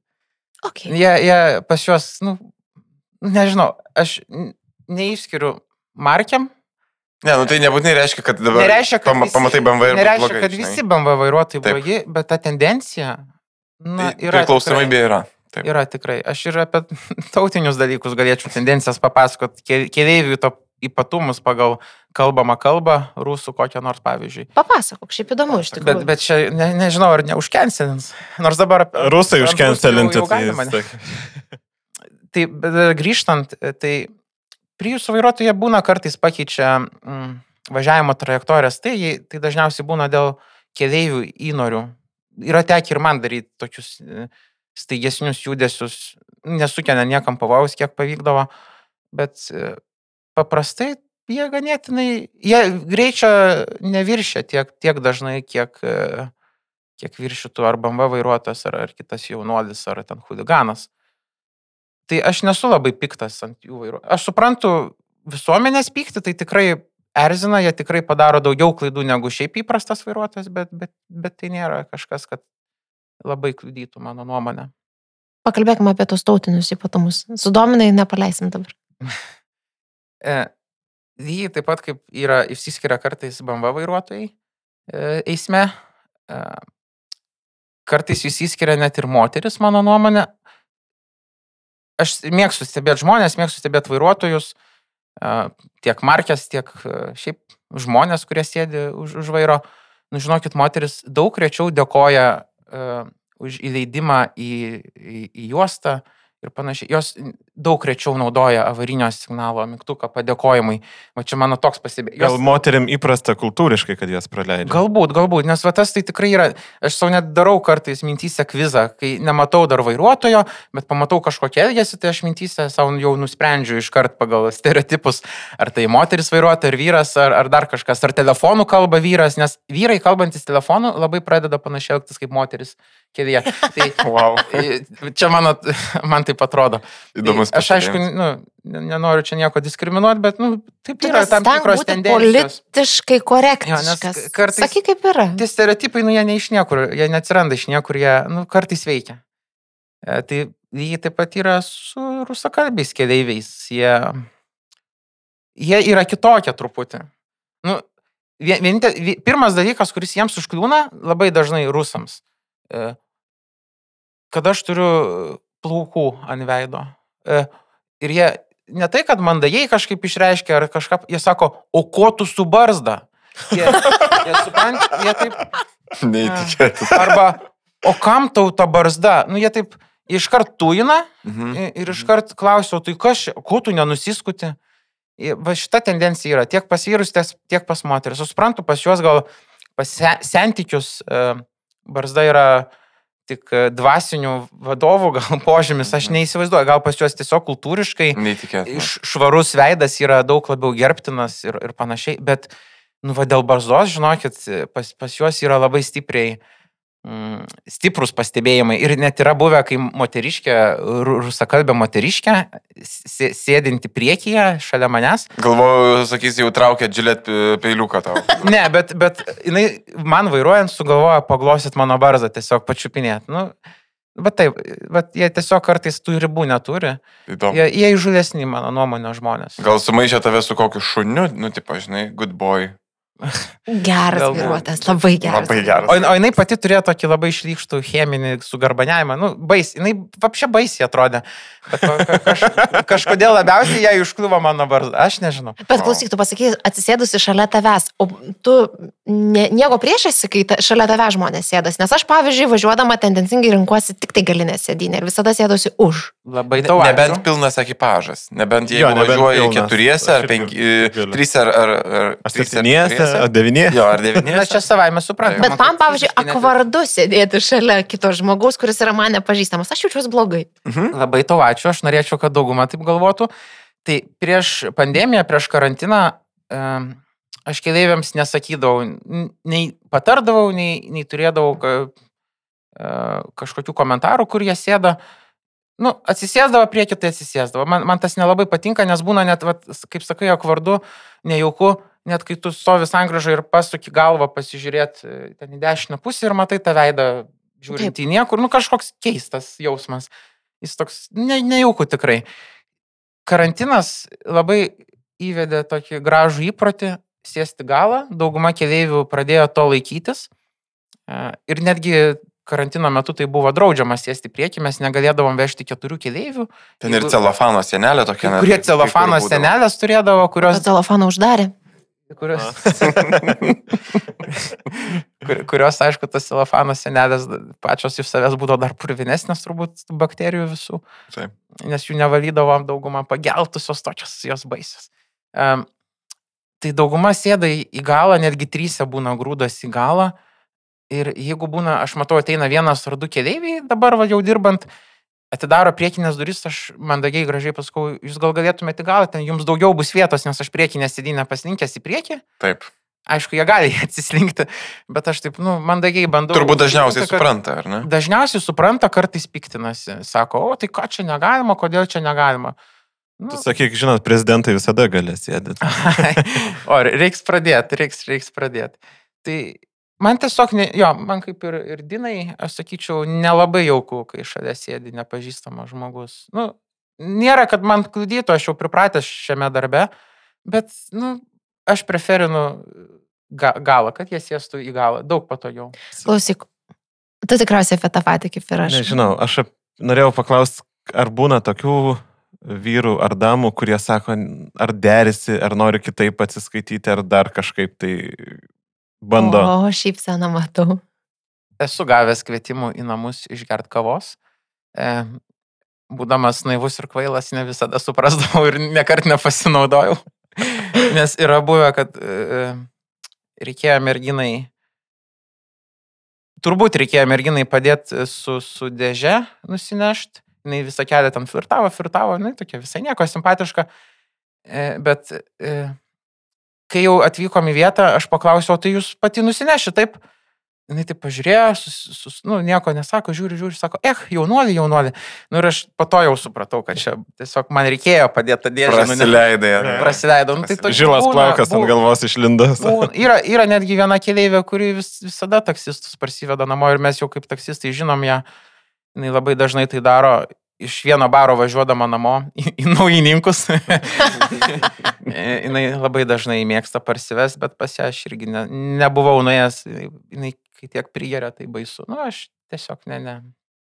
S1: Okay.
S4: Jie, jie pas juos, nu, nežinau, aš neišskiriu markiam.
S3: Ne, nu tai nebūtinai reiškia, kad dabar
S4: Nereiškia, kad
S3: pama,
S4: visi-
S3: pamatai BMW ir
S4: Nereiškia,
S3: blogai,
S4: kad
S3: žinai.
S4: visi BMW vairuotojai blogi, bet ta tendencija na,
S3: Tai
S4: yra.
S3: Priklausomybė
S4: tikrai-
S3: yra. Taip.
S4: Yra tikrai. Aš ir apie tautinius dalykus galėčiau tendencijas papasakot, ke- keleivių to ypatumus pagal kalbamą kalbą, rusų kokią nors pavyzdžiui.
S1: Papasakok, šiaip įdomu iš
S4: Bet,
S1: tikrųjų.
S4: bet čia ne, nežinau, ar neužkenselins. Nors dabar...
S2: Rusai
S4: ne? Tai bet dar grįžtant, tai Prius vairuotojai būna kartais pakeičia mm, važiavimo trajektorijas, tai, tai dažniausiai būna dėl keliaivių įnorių. Yra tekę ir man daryti tokius e, staigesnius judesius, nesukelia niekam pavojaus, kiek pavykdavo, bet e, paprastai jie ganėtinai, jie greičio neviršia tiek, tiek dažnai, kiek, e, kiek viršytų ar BMW vairuotojas, ar, ar kitas jaunuolis, ar ten huliganas. Tai aš nesu labai piktas ant jų vairuotojų. Aš suprantu visuomenės pyktį, tai tikrai erzina, jie tikrai padaro daugiau klaidų negu šiaip įprastas vairuotojas, bet, bet, bet tai nėra kažkas, kad labai kliudytų mano nuomonę.
S1: Pakalbėkime apie tos tautinius ypatumus. Sudominai nepaleisim dabar.
S4: E, lygiai taip pat kaip yra išsiskiria kartais BMW vairuotojai e, eisme, e, kartais išsiskiria net ir moteris, mano nuomonė. Aš mėgstu stebėti žmonės, mėgstu stebėti vairuotojus, e, tiek markės, tiek e, šiaip žmonės, kurie sėdi už, už vairo. Nu, žinokit, moteris daug rečiau dėkoja uh, už įleidimą į, į, į juostą ir panašiai. Jos daug rečiau naudoja avarinio signalo mygtuką padėkojimui. O čia mano toks pastebėjimas.
S2: Gal moterim įprasta kultūriškai, kad jas praleidžia.
S4: Galbūt, galbūt, nes va tas tai tikrai yra, aš savo net darau kartais mintyse kvizą, kai nematau dar vairuotojo, bet pamatau kažkokią elgesį, tai aš mintyse savo jau nusprendžiu iškart pagal stereotipus, ar tai moteris vairuotoja, ar vyras, ar, ar dar kažkas, ar telefonų kalba vyras, nes vyrai kalbantis telefonu labai pradeda panašiai elgtis kaip moteris kėdėje. Tai
S3: Wow.
S4: čia mano, man taip atrodo.
S3: Įdomus.
S4: Tai Aš aišku, nu, ne- nenoriu čia nieko diskriminuoti, bet nu, taip
S1: Tu
S4: yra tam tikros tendencijos.
S1: Politiškai
S4: Jo,
S1: korektiškas.
S4: nes kartais-
S1: Sakyk, kaip yra.
S4: Tie stereotipai, nu, jie ne iš niekur, jie neatsiranda iš niekur, jie, nu, kartais veikia. E, tai lygiai taip pat yra su rusakalbiais keleiviais. Jie, jie yra kitokie truputį. Nu, vien- vieninte, vi- pirmas dalykas, kuris jiems užkliūna, labai dažnai rusams. Kad aš turiu plaukų ant veido. Ir jie ne tai, kad mandagiai kažkaip išreiškia ar kažką, jie sako, o ko tu su barzda? Jie, jie supranta, jie taip,
S3: Neįtikėtina.
S4: arba, o kam tau ta barzda? Nu, jie taip iškart tuina
S3: Mhm.
S4: ir iškart klausiau, tai kas, ko tu nenusiskuti? Va šita tendencija yra tiek pas vyrus, tiek- pas moteris. Suprantu, pas juos gal pas sentikius e, barzda yra tik e, dvasinių vadovų gal požymis, aš neįsivaizduoju, gal pas juos tiesiog kultūriškai švarus veidas yra daug labiau gerbtinas ir, ir panašiai, bet, nu, va, dėl barzdos, žinokit, pas, pas juos yra labai stipriai mm, stiprus pastebėjimai. Ir net yra buvę, kai moteriškė, ru- rusakalbė moteriškė, sė- sėdinti priekyje šalia manęs.
S3: Galvoju, sakys, jau traukia džilėt peiliuką tau.
S4: Ne, bet, bet jinai man vairuojant sugalvoja paglosit mano barzdą, tiesiog pačiupinėt. Nu, bet taip, bet jie tiesiog kartais tų ribų neturi.
S3: Įdomu.
S4: Jie, jie įžūlesni, mano nuomonė, žmonės.
S3: Gal sumaišė tave su kokiu šuniu, nu, tipo, žinai, good boy.
S1: Geras vairuotojas, labai geras.
S3: Labai geras.
S4: O, o jinai pati turėjo tokį labai išlygštų cheminį sugarbaniavimą. Nu, bais, jinai apšia baisiai atrodė. Bet ka- ka- kaž, kažkodėl labiausiai jai užkliuvo mano barzda. Aš nežinau.
S1: Bet klausyk, tu pasakai, atsisėdusi šalia tavęs, o tu ne, nieko prieš esi, kai ta, šalia tavęs žmonės sėdas. Nes aš, pavyzdžiui, važiuodama tendencingai renkuosi tik tai galinę sėdynę ir visada sėdusi už.
S4: Labai tau
S3: Nebent pilnas ekipažas. Nebent jeigu
S2: Jo, nebent
S3: važiuoji
S2: pilnas.
S3: keturiese ar penki, trys ar... ar, ar ar
S2: septyniese, ar devyniese.
S3: Jo, ar
S4: Na,
S3: devyniese.
S4: čia savaime suprantama.
S1: Bet man, pavyzdžiui, akvardu sėdėti šalia kito žmogaus, kuris yra man nepažįstamas. Aš jaučiuosi blogai.
S3: Mhm.
S4: Labai tau ačiū, aš norėčiau, kad dauguma taip galvotų. Tai prieš pandemiją, prieš karantiną, aš keliaiviams nesakydavau, nei patardavau, nei, nei turėdavau ka, e, kažkokių komentarų, kur jie sėda. Nu, atsisėsdavo prie kitai atsisėsdavo. Man, man tas nelabai patinka, nes būna net, vat, kaip sakai, jog vardu, nejauku, net kai tu stovi sangražą ir pasuki galvą pasižiūrėti e, ten į dešinę pusę ir matai tą veidą žiūrint į niekur, nu kažkoks keistas jausmas. Jis toks ne, nejauku tikrai. Karantinas labai įvedė tokį gražų įprotį sėsti galą, dauguma keliaivių pradėjo to laikytis. E, Ir netgi karantino metu tai buvo draudžiama sėsti prieki, mes negalėdavom vežti keturių keliaivių.
S3: Ten ir celofano senelė tokia.
S4: Kurie celofano senelės turėdavo, kurios
S1: Bet telefoną uždarė.
S4: kurios, kur, kurios, aišku, tas celofano senelės pačios iš savęs būdavo dar purvinesnės turbūt bakterijų visų,
S3: Taip.
S4: nes jų nevalydavom daugumą pageltusios tokios jos baisios. Um, tai dauguma sėda į galą, netgi trysė būna grūdas į galą. Ir jeigu būna, aš matau, ateina vienas ar du keliaiviai, dabar va jau dirbant, atidaro priekinės duris, aš mandagiai gražiai pasakau, jūs gal galėtumėte gal, ten jums daugiau bus vietos, nes aš priekinę sėdynę paslinkęs į priekį.
S3: Taip.
S4: Aišku, jie gali atsislinkti, bet aš taip, nu, mandagiai bandau.
S3: Turbūt dažniausiai
S4: kad-
S3: supranta, ar ne?
S4: Dažniausiai supranta, kartais piktinasi. Sako, o tai ką čia negalima, kodėl čia negalima. Nu,
S2: Tu sakyk, žinot, prezidentai visada galės sėdėti.
S4: o, reiks pradėti, reiks, reiks pradėti. Tai man tiesiog, ne, jo, man kaip ir, ir Dinai, aš sakyčiau, nelabai jauku, kai šalia sėdi nepažįstamas žmogus. Nu, nėra, kad man kliudytų, aš jau pripratęs šiame darbe, bet, nu, aš preferinu ga, galą, kad jie sėstų į galą, daug patogiau.
S1: Klausyk, tu tikriausiai apie tą patį kaip ir aš.
S2: Nežinau, aš norėjau paklausti, ar būna tokių vyrų ar damų, kurie sako, ar derisi, ar nori kitaip atsiskaityti, ar dar kažkaip tai bando.
S1: O, šypseną matau.
S4: Esu gavęs kvietimų į namus išgert kavos. E, būdamas naivus ir kvailas, ne visada suprasdavau ir nekart nepasinaudojau. Nes yra buvę, kad e, reikėjo merginai, turbūt reikėjo merginai padėti su, su dėže nusinešti. Jis visą kelią ten flirtavo, flirtavo, nu, tokia visai nieko simpatiška. E, bet e, kai jau atvykom į vietą, aš paklausiau, tai jūs pati nusineši, taip? Jis taip pažiūrėjo, sus, sus, nu, nieko nesako, žiūri, žiūri, sako, eh, jaunuolį, jaunuolį. Nu ir aš po to jau supratau, kad čia tiesiog man reikėjo padėti tą dėžę. nu,
S3: Prasileidai. ar ne?
S4: Prasileidau. Nu, tai
S2: Žilas plaukas ant galvos išlindas.
S4: būna- Yra, yra netgi viena keliaivė, kuri vis, visada taksistus parsiveda namo ir mes jau kaip taksistai žinom ją. Jis labai dažnai tai daro iš vieno baro važiuodama namo į, į naujininkus. Jis labai dažnai mėgsta parsives, bet pas ją aš irgi ne, nebuvau nuėjęs. Jis kai tiek prigeria, tai baisu. Nu, aš tiesiog ne, ne.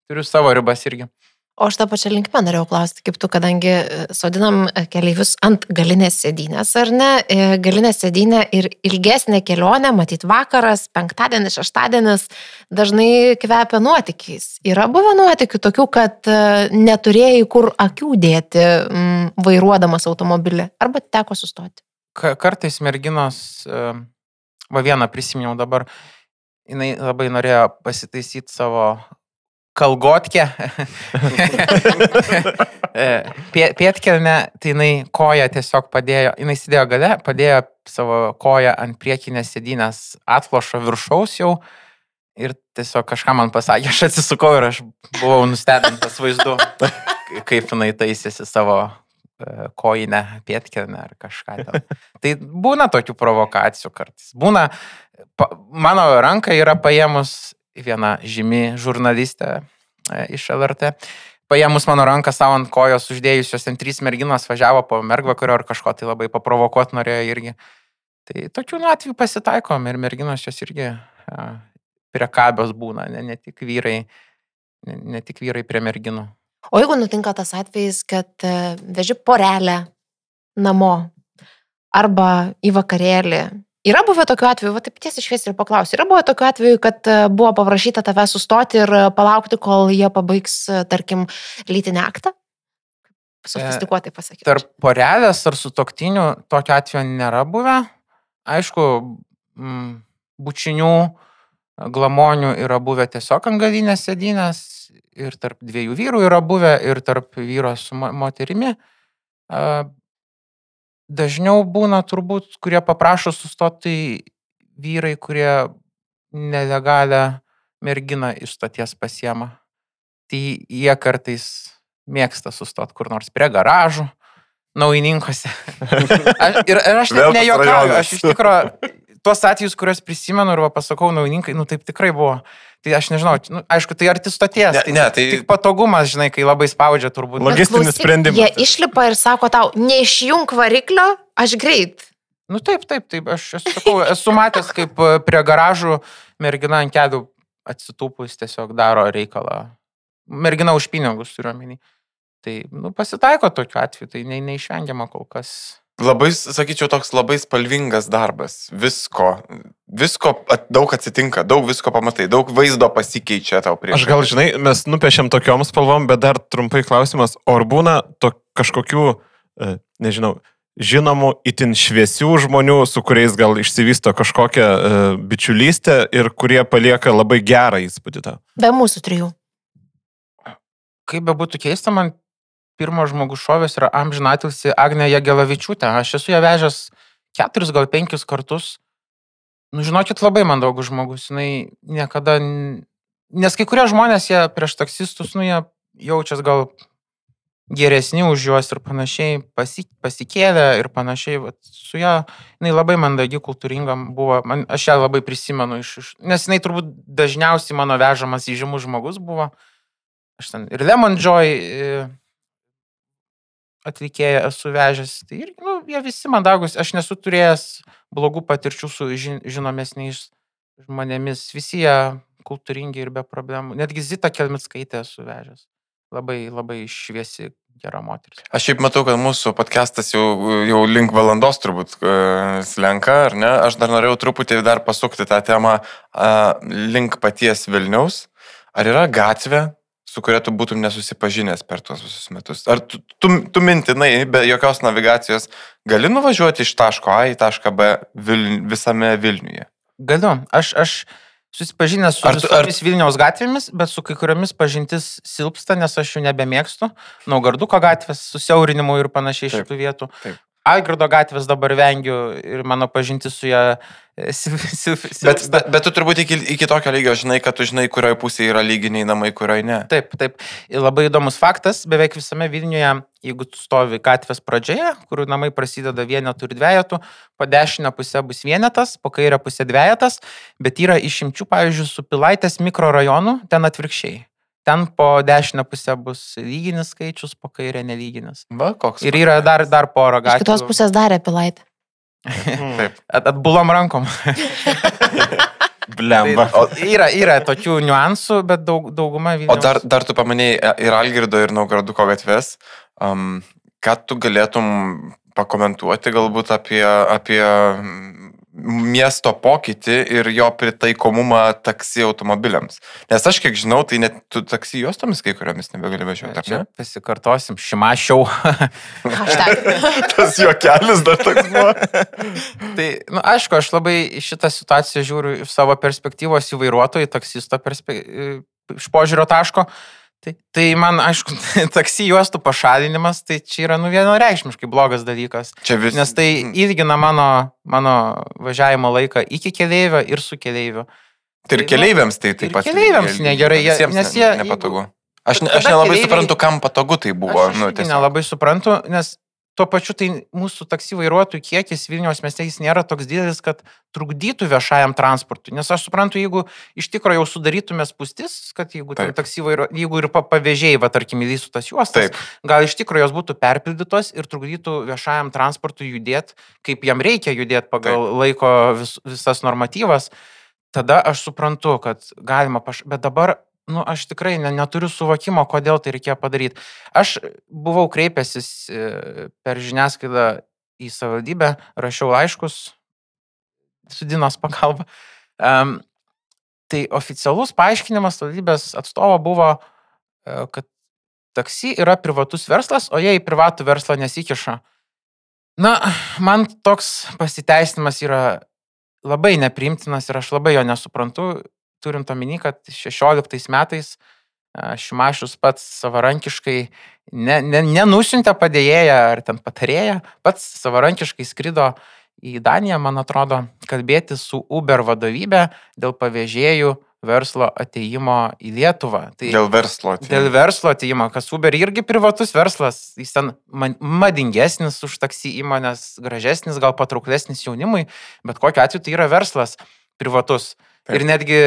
S4: Turiu savo ribas irgi.
S1: O aš tą pačią linkmę norėjau klausti, kaip tu, kadangi e, sodinam e, keleivius ant galinės sėdynės, ar ne? E, Galinė sėdynė ir ilgesnė kelionė, matyt vakaras, penktadienis, šeštadienis, dažnai kvepia nuotykiais. Yra buvę nuotykių tokių, kad neturėjai kur akių dėti m, vairuodamas automobilį, arba teko sustoti.
S4: Ka- Kartais merginos, va vieną prisiminiau dabar, jinai labai norėjo pasitaisyti savo kalgotkę. E, pie- Pietkelne, tai jinai koją tiesiog padėjo, jinai sėdėjo gale, padėjo savo koją ant priekinės sėdynės atlošo viršaus jau. Ir tiesiog kažką man pasakė, aš atsisukau ir aš buvau nustebintas vaizdu, kaip jinai taisėsi savo e, kojinę, pietkelnę ar kažką. Ten. Tai būna tokių provokacijų kartais. Būna, pa, mano ranka yra paėmus viena žymi žurnalistė e, iš LRT. Paėmus mano ranką savo ant kojos, uždėjusios ten trys merginos važiavo po mergvakario ar kažko tai labai paprovokuot norėjo irgi. Tai tokių nu, atvejų pasitaikom ir merginos jos irgi a, priekabios būna, ne, ne tik vyrai, ne, ne tik vyrai prie merginų.
S1: O jeigu nutinka tas atvejis, kad e, veži porelę namo arba į vakarėlį, yra buvę tokių atvejų, va taip tiesiai šviesiai ir paklausiu, yra buvę tokių atvejų, kad e, buvo paprašyta tave sustoti ir e, palaukti, kol jie pabaigs, e, tarkim, lytinį aktą? Sofistikuotai pasakyti.
S4: Tarp porelės ar su toktiniu tokio atveju nėra buvę. Aišku, bučinių, glamonių yra buvę tiesiog ant galinės sėdynės ir tarp dviejų vyrų yra buvę ir tarp vyro su mo- moterimi. Dažniau būna turbūt, kurie paprašo sustoti, tai vyrai, kurie nelegalią merginą iš stoties pasiema. Tai jie kartais mėgsta sustoti kur nors prie garažų, naujininkose. Aš, ir, ir aš net
S3: rajonas.
S4: aš iš tikrųjų tuos atvejus, kuriuos prisimenu ir va, pasakau naujininkai, nu taip tikrai buvo. Tai aš nežinau, nu, aišku, tai arti stoties.
S3: Ne,
S4: tai,
S3: ne, tai-
S4: Tik patogumas, žinai, kai labai spaudžia turbūt.
S2: Logistinis sprendimas.
S1: Jie išlipa ir sako tau, neišjung variklio, aš greit.
S4: Nu taip, taip, taip, aš esu, sakau, esu matęs, kaip e, prie garažų mergina ant kėdų atsitūpus tiesiog daro reikalą. Mergina už pinigus turiu omeny. Tai, nu, pasitaiko tokiu atveju, tai ne, neišvengiama kol kas.
S3: Labai, sakyčiau, toks labai spalvingas darbas. Visko. Visko at- daug atsitinka, daug visko pamatai, daug vaizdo pasikeičia tau prieš.
S2: Aš gal, žinai, mes nupiešėm tokiom spalvom, bet dar trumpai klausimas, ar būna to kažkokių, e, nežinau, žinomų, itin šviesių žmonių, su kuriais gal išsivysto kažkokia e, bičiulystė ir kurie palieka labai gerą įspūdį tau?
S1: Be mūsų trijų.
S4: Kaip be būtų keista, man pirmas žmogus šovės yra amžinatilsi Agnė Jagelavičiūtė. Aš esu ją vežęs keturis, gal penkis kartus. Nu, žinokit, labai mandagus žmogus. Jis niekada... Nes kai kurie žmonės, jie prieš taksistus, nu, jie jaučias gal geresni už juos ir panašiai, pasi, pasikėlė ir panašiai. Vat, su ją, jinai labai mandagi, kultūringa buvo. Man, aš ją labai prisimenu, iš, iš, nes jinai turbūt dažniausiai mano vežamas įžymus žmogus buvo. Aš ten ir Lemon Joy atlikėją esu vežęs. Tai irgi, nu, jie visi mandagus. Aš nesu turėjęs blogų patirčių su žin, žinomesniais žmonėmis. Visi jie kultūringi ir be problemų. Netgi Zita Kelmitskaitė esu vežęs. Labai, labai šviesi, gera moteris.
S3: Aš šiaip matau, kad mūsų podcastas jau, jau link valandos turbūt e, slenka, ar ne? Aš dar norėjau truputį dar pasukti tą temą e, link paties Vilniaus. Ar yra gatvė, su kuria tu būtum nesusipažinęs per tuos visus metus? Ar tu, tu, tu mintinai, be jokios navigacijos, gali nuvažiuoti iš taško A į tašką B Viln, visame Vilniuje?
S4: Galiu. Aš, aš susipažinęs su
S3: Ar tu- ar-
S4: visomis Vilniaus gatvėmis, bet su kai kuriomis pažintis silpsta, nes aš jų nebemėgstu. Naugarduko gatvės, susiaurinimu ir panašiai
S3: Taip,
S4: šitų vietų.
S3: taip.
S4: Algirdo gatvės dabar vengiu ir mano pažintis su ją e,
S3: Bet, bet, bet tu turbūt iki, iki tokio lygio žinai, kad tu žinai, kurioje pusėje yra lyginiai namai, kurioje ne.
S4: Taip, taip. Ir labai įdomus faktas, beveik visame Vilniuje, jeigu tu stovi gatvės pradžioje, kur namai prasideda vienetų ir dviejatų, po dešinę pusę bus vienetas, po kairę pusę dviejatas, bet yra išimčių, pavyzdžiui, su Pilaitės mikrorajonu, ten atvirkščiai. Ten po dešinę pusę bus lyginis skaičius, po kairę nelyginis.
S3: Va, koks.
S4: Ir yra dar, dar pora
S1: Iš
S4: gatvių.
S1: kitos pusės darė pilaitę.
S3: Taip.
S4: At, atbulom rankom.
S2: Blemba.
S4: Tai, o, yra, yra tokių niuansų, bet daug, dauguma
S3: O
S4: Vilniaus.
S3: dar, dar tu paminėjai ir Algirdo, ir Naugraduko gatves. Um, ką tu galėtum pakomentuoti galbūt apie, apie miesto pokytį ir jo pritaikomumą taksi automobiliams? Nes aš kiek žinau, tai net tu taksi juostomis kai kuriomis nebegali važiuoti, ar ne?
S4: pasikartosim, šimašiau.
S3: Tas juokelis dar toks buvo.
S4: tai, na, nu, aišku, aš labai šitą situaciją žiūriu iš savo perspektyvos į vairuotojų, taksisto perspe... iš požiūrio taško. Tai, tai man, aišku, taksi juostų pašalinimas, tai čia yra nu vienareikšmiškai blogas dalykas.
S3: Čia vis.
S4: Nes tai ilgina mano, mano važiavimo laiką iki keleivio ir su keleiviu.
S3: Tai ir keleiviams tai taip pat.
S4: keleiviams negerai, jie- nes
S3: ne-
S4: jie-
S3: Nepatogu. Aš, ne, aš nelabai
S4: keleiviai-
S3: suprantu, kam patogu tai buvo.
S4: Aš
S3: Nu, tiesiog.
S4: nelabai suprantu, nes tuo pačiu tai mūsų taksi vairuotojų kiekis Vilniaus mieste jis nėra toks didelis, kad trukdytų viešajam transportui. Nes aš suprantu, jeigu iš tikrųjų jau sudarytume spūstis, kad jeigu, ten taksi vairuo, jeigu ir pa- pavėžėjai, va tarkim, įlystų tas juostas,
S3: Taip.
S4: gal iš tikrųjų jos būtų perpildytos ir trukdytų viešajam transportui judėti, kaip jam reikia judėti pagal Taip. laiko vis, visas normatyvas, tada aš suprantu, kad galima, paš... bet dabar, nu, aš tikrai ne, neturiu suvokimo, kodėl tai reikėjo padaryti. Aš buvau kreipęsis e, per žiniasklaidą į savivaldybę, rašiau laiškus su Dinos pagalba. Um, tai oficialus paaiškinimas savivaldybės atstovo buvo, e, kad taksi yra privatus verslas, o jie į privatų verslą nesikiša. Na, man toks pasiteisinimas yra labai nepriimtinas ir aš labai jo nesuprantu, turint omeny, kad 16 metais a, Šimašius pats savarankiškai ne, ne, nenusiuntė padėjėją ar ten patarėją, pats savarankiškai skrido į Daniją, man atrodo, kalbėti su Uber vadovybė dėl pavėžėjų verslo ateimo į Lietuvą. Tai
S3: Dėl verslo. tai-
S4: Dėl verslo ateimo, kas Uber irgi privatus verslas, jis ten madingesnis už taksi įmonės, gražesnis, gal patrauklesnis jaunimui, bet kokiu atveju tai yra verslas privatus.
S3: Taip.
S4: Ir netgi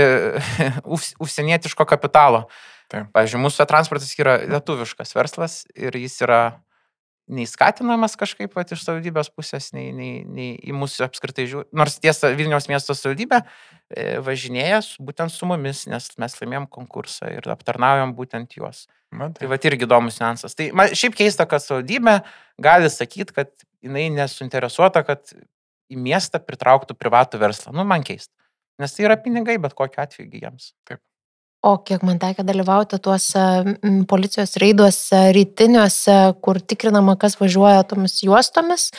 S4: užs- užsienietiško kapitalo.
S3: Taip.
S4: Pavyzdžiui, mūsų transportas yra lietuviškas verslas ir jis yra nei skatinamas kažkaip vat, iš savivaldybės pusės, nei, nei, nei į mūsų apskritai žiūri. Nors tiesa, Vilniaus miesto savivaldybė e, važinėja su- būtent su mumis, nes mes laimėjom konkursą ir aptarnaujam būtent juos.
S3: Man
S4: Tai va irgi įdomus niuansas. Tai man šiaip keista, kad savivaldybė gali sakyti, kad jinai nesuinteresuota, kad į miestą pritrauktų privatų verslą. Nu, man keista. Nes tai yra pinigai, bet kokiu atveju jiems. Taip.
S1: O kiek man tekia dalyvauti tuose policijos reiduose, rytiniuose, kur tikrinama, kas važiuoja tomis juostomis,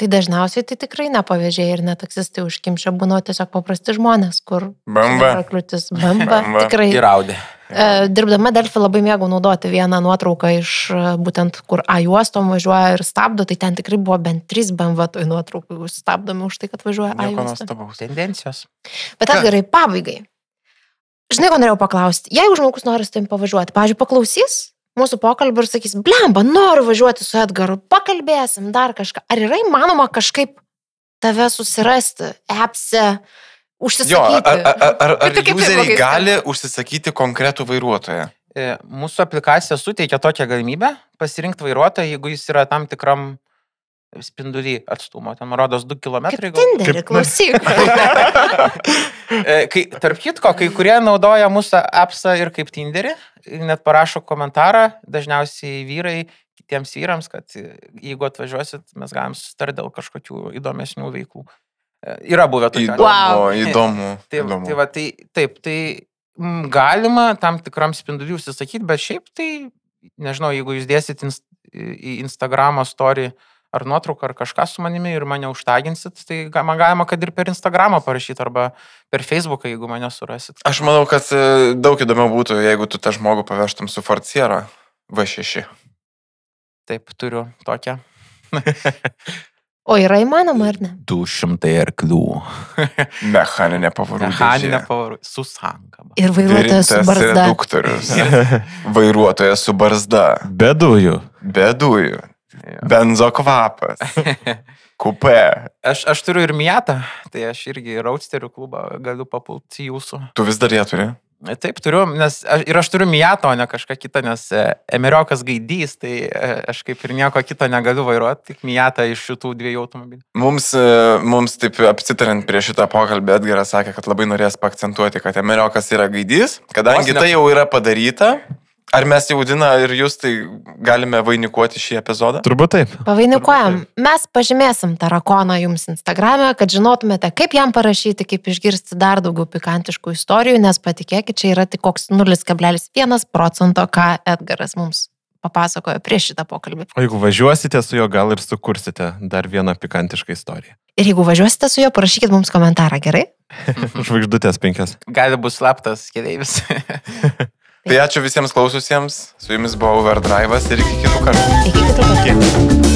S1: tai dažniausiai tai tikrai nepavėžiai ir netaksistai užkimšia, būna tiesiog paprasti žmonės, kur...
S3: Bamba.
S1: Kliūtis bamba.
S3: Bamba.
S1: Tikrai.
S4: Įraudė.
S1: E, Dirbdama Delfi labai mėgau naudoti vieną nuotrauką iš e, būtent, kur A juostom važiuoja ir stabdo, tai ten tikrai buvo bent 3 BMW toj nuotraukai stabdomi už tai, kad važiuoja A
S3: Nieko
S1: juostom.
S3: nuostabaus.
S4: Tendencijos.
S1: Bet atgarai, pabaigai. Žinai, ko norėjau paklausti. Jeigu žmogus nori su tavim pavažiuoti, pavyzdžiui, paklausys mūsų pokalbį ir sakys, blemba, noriu važiuoti su Edgaru, pakalbėsim dar kažką. Ar yra įmanoma kažkaip tave susirasti, appse,
S3: Jo,
S1: užsisakyti?
S3: ar, ar, ar, ar
S1: tu- kaip tai blogai
S3: gali užsisakyti konkretų vairuotoją?
S4: E, Mūsų aplikacija suteikia tokią galimybę pasirinkti vairuotoją, jeigu jis yra tam tikram spindulį atstumo. Ten, rodos, 2 km.
S1: Kaip Tinderį, klausyk.
S4: E, Kai, tarp kitko, kai kurie naudoja mūsų appsą ir kaip Tinderį, net parašo komentarą, dažniausiai vyrai, kitiems vyrams, kad e, jeigu atvažiuosit, mes galim susitarti dėl kažkokių įdomesnių veiklų. E, Yra buvę tokių.
S3: Įdomu,
S1: Wow.
S3: įdomu.
S4: Tai,
S3: įdomu.
S4: tai, va, tai taip, tai mm, galima tam tikram spinduliui užsisakyti, bet šiaip tai, nežinau, jeigu jūs dėsit inst, į Instagramo story ar nuotrauką ar kažką su manimi ir mane užtaginsit, tai man galima, kad ir per Instagramą parašyti arba per Facebooką, jeigu mane surasit.
S3: Aš manau, kad e, daug įdomiau būtų, jeigu tu tą žmogų pavežtum su Ford Sierra V6.
S4: Taip, turiu tokią.
S1: O yra įmanoma, ar ne?
S4: 200 arklių.
S3: Mechaninė pavarų.
S4: Mechaninė pavarų. Su sankaba.
S1: Ir vairuotojas su barzda.
S3: reduktorius. Vairuotojas su barzda.
S2: Be dujų.
S3: Be dujų. Benzo kvapas. Kupė.
S4: Aš, aš turiu ir Mietą, tai aš irgi į Roadsterių klubą galiu papulti jūsų.
S3: Tu vis dar ją turi?
S4: Taip, turiu, nes aš, ir aš turiu Miato, o ne kažką kitą, nes e, Emeriokas gaidys, tai e, aš kaip ir nieko kito negaliu vairuoti, tik Miatą iš šitų dviejų automobilių.
S3: Mums, e, mums taip apsitarint prie šitą pokalbį, Edgaras sakė, kad labai norės pakcentuoti, kad Emeriokas yra gaidys, kadangi
S4: ne-
S3: tai jau yra padaryta. Ar mes jau Dina ir jūs tai galime vainikuoti šį epizodą?
S2: Turbūt taip.
S1: Pavainikuojam. Mes pažymėsim tarakoną jums Instagram'e, kad žinotumėte, kaip jam parašyti, kaip išgirsti dar daugiau pikantiškų istorijų, nes patikėkit, čia yra tik koks 0,1 procento, ką Edgaras mums papasakojo prieš šitą pokalbį.
S2: O jeigu važiuosite su juo, gal ir sukursite dar vieną pikantišką istoriją.
S1: Ir jeigu važiuosite su juo, parašykit mums komentarą, gerai?
S2: Žvaigždutės penkias.
S4: Gali būti slaptas keliaivis.
S3: Tai ačiū visiems klaususiems, su jumis buvo Overdrive'as ir iki kitų kartų.
S1: Iki kitų kartų.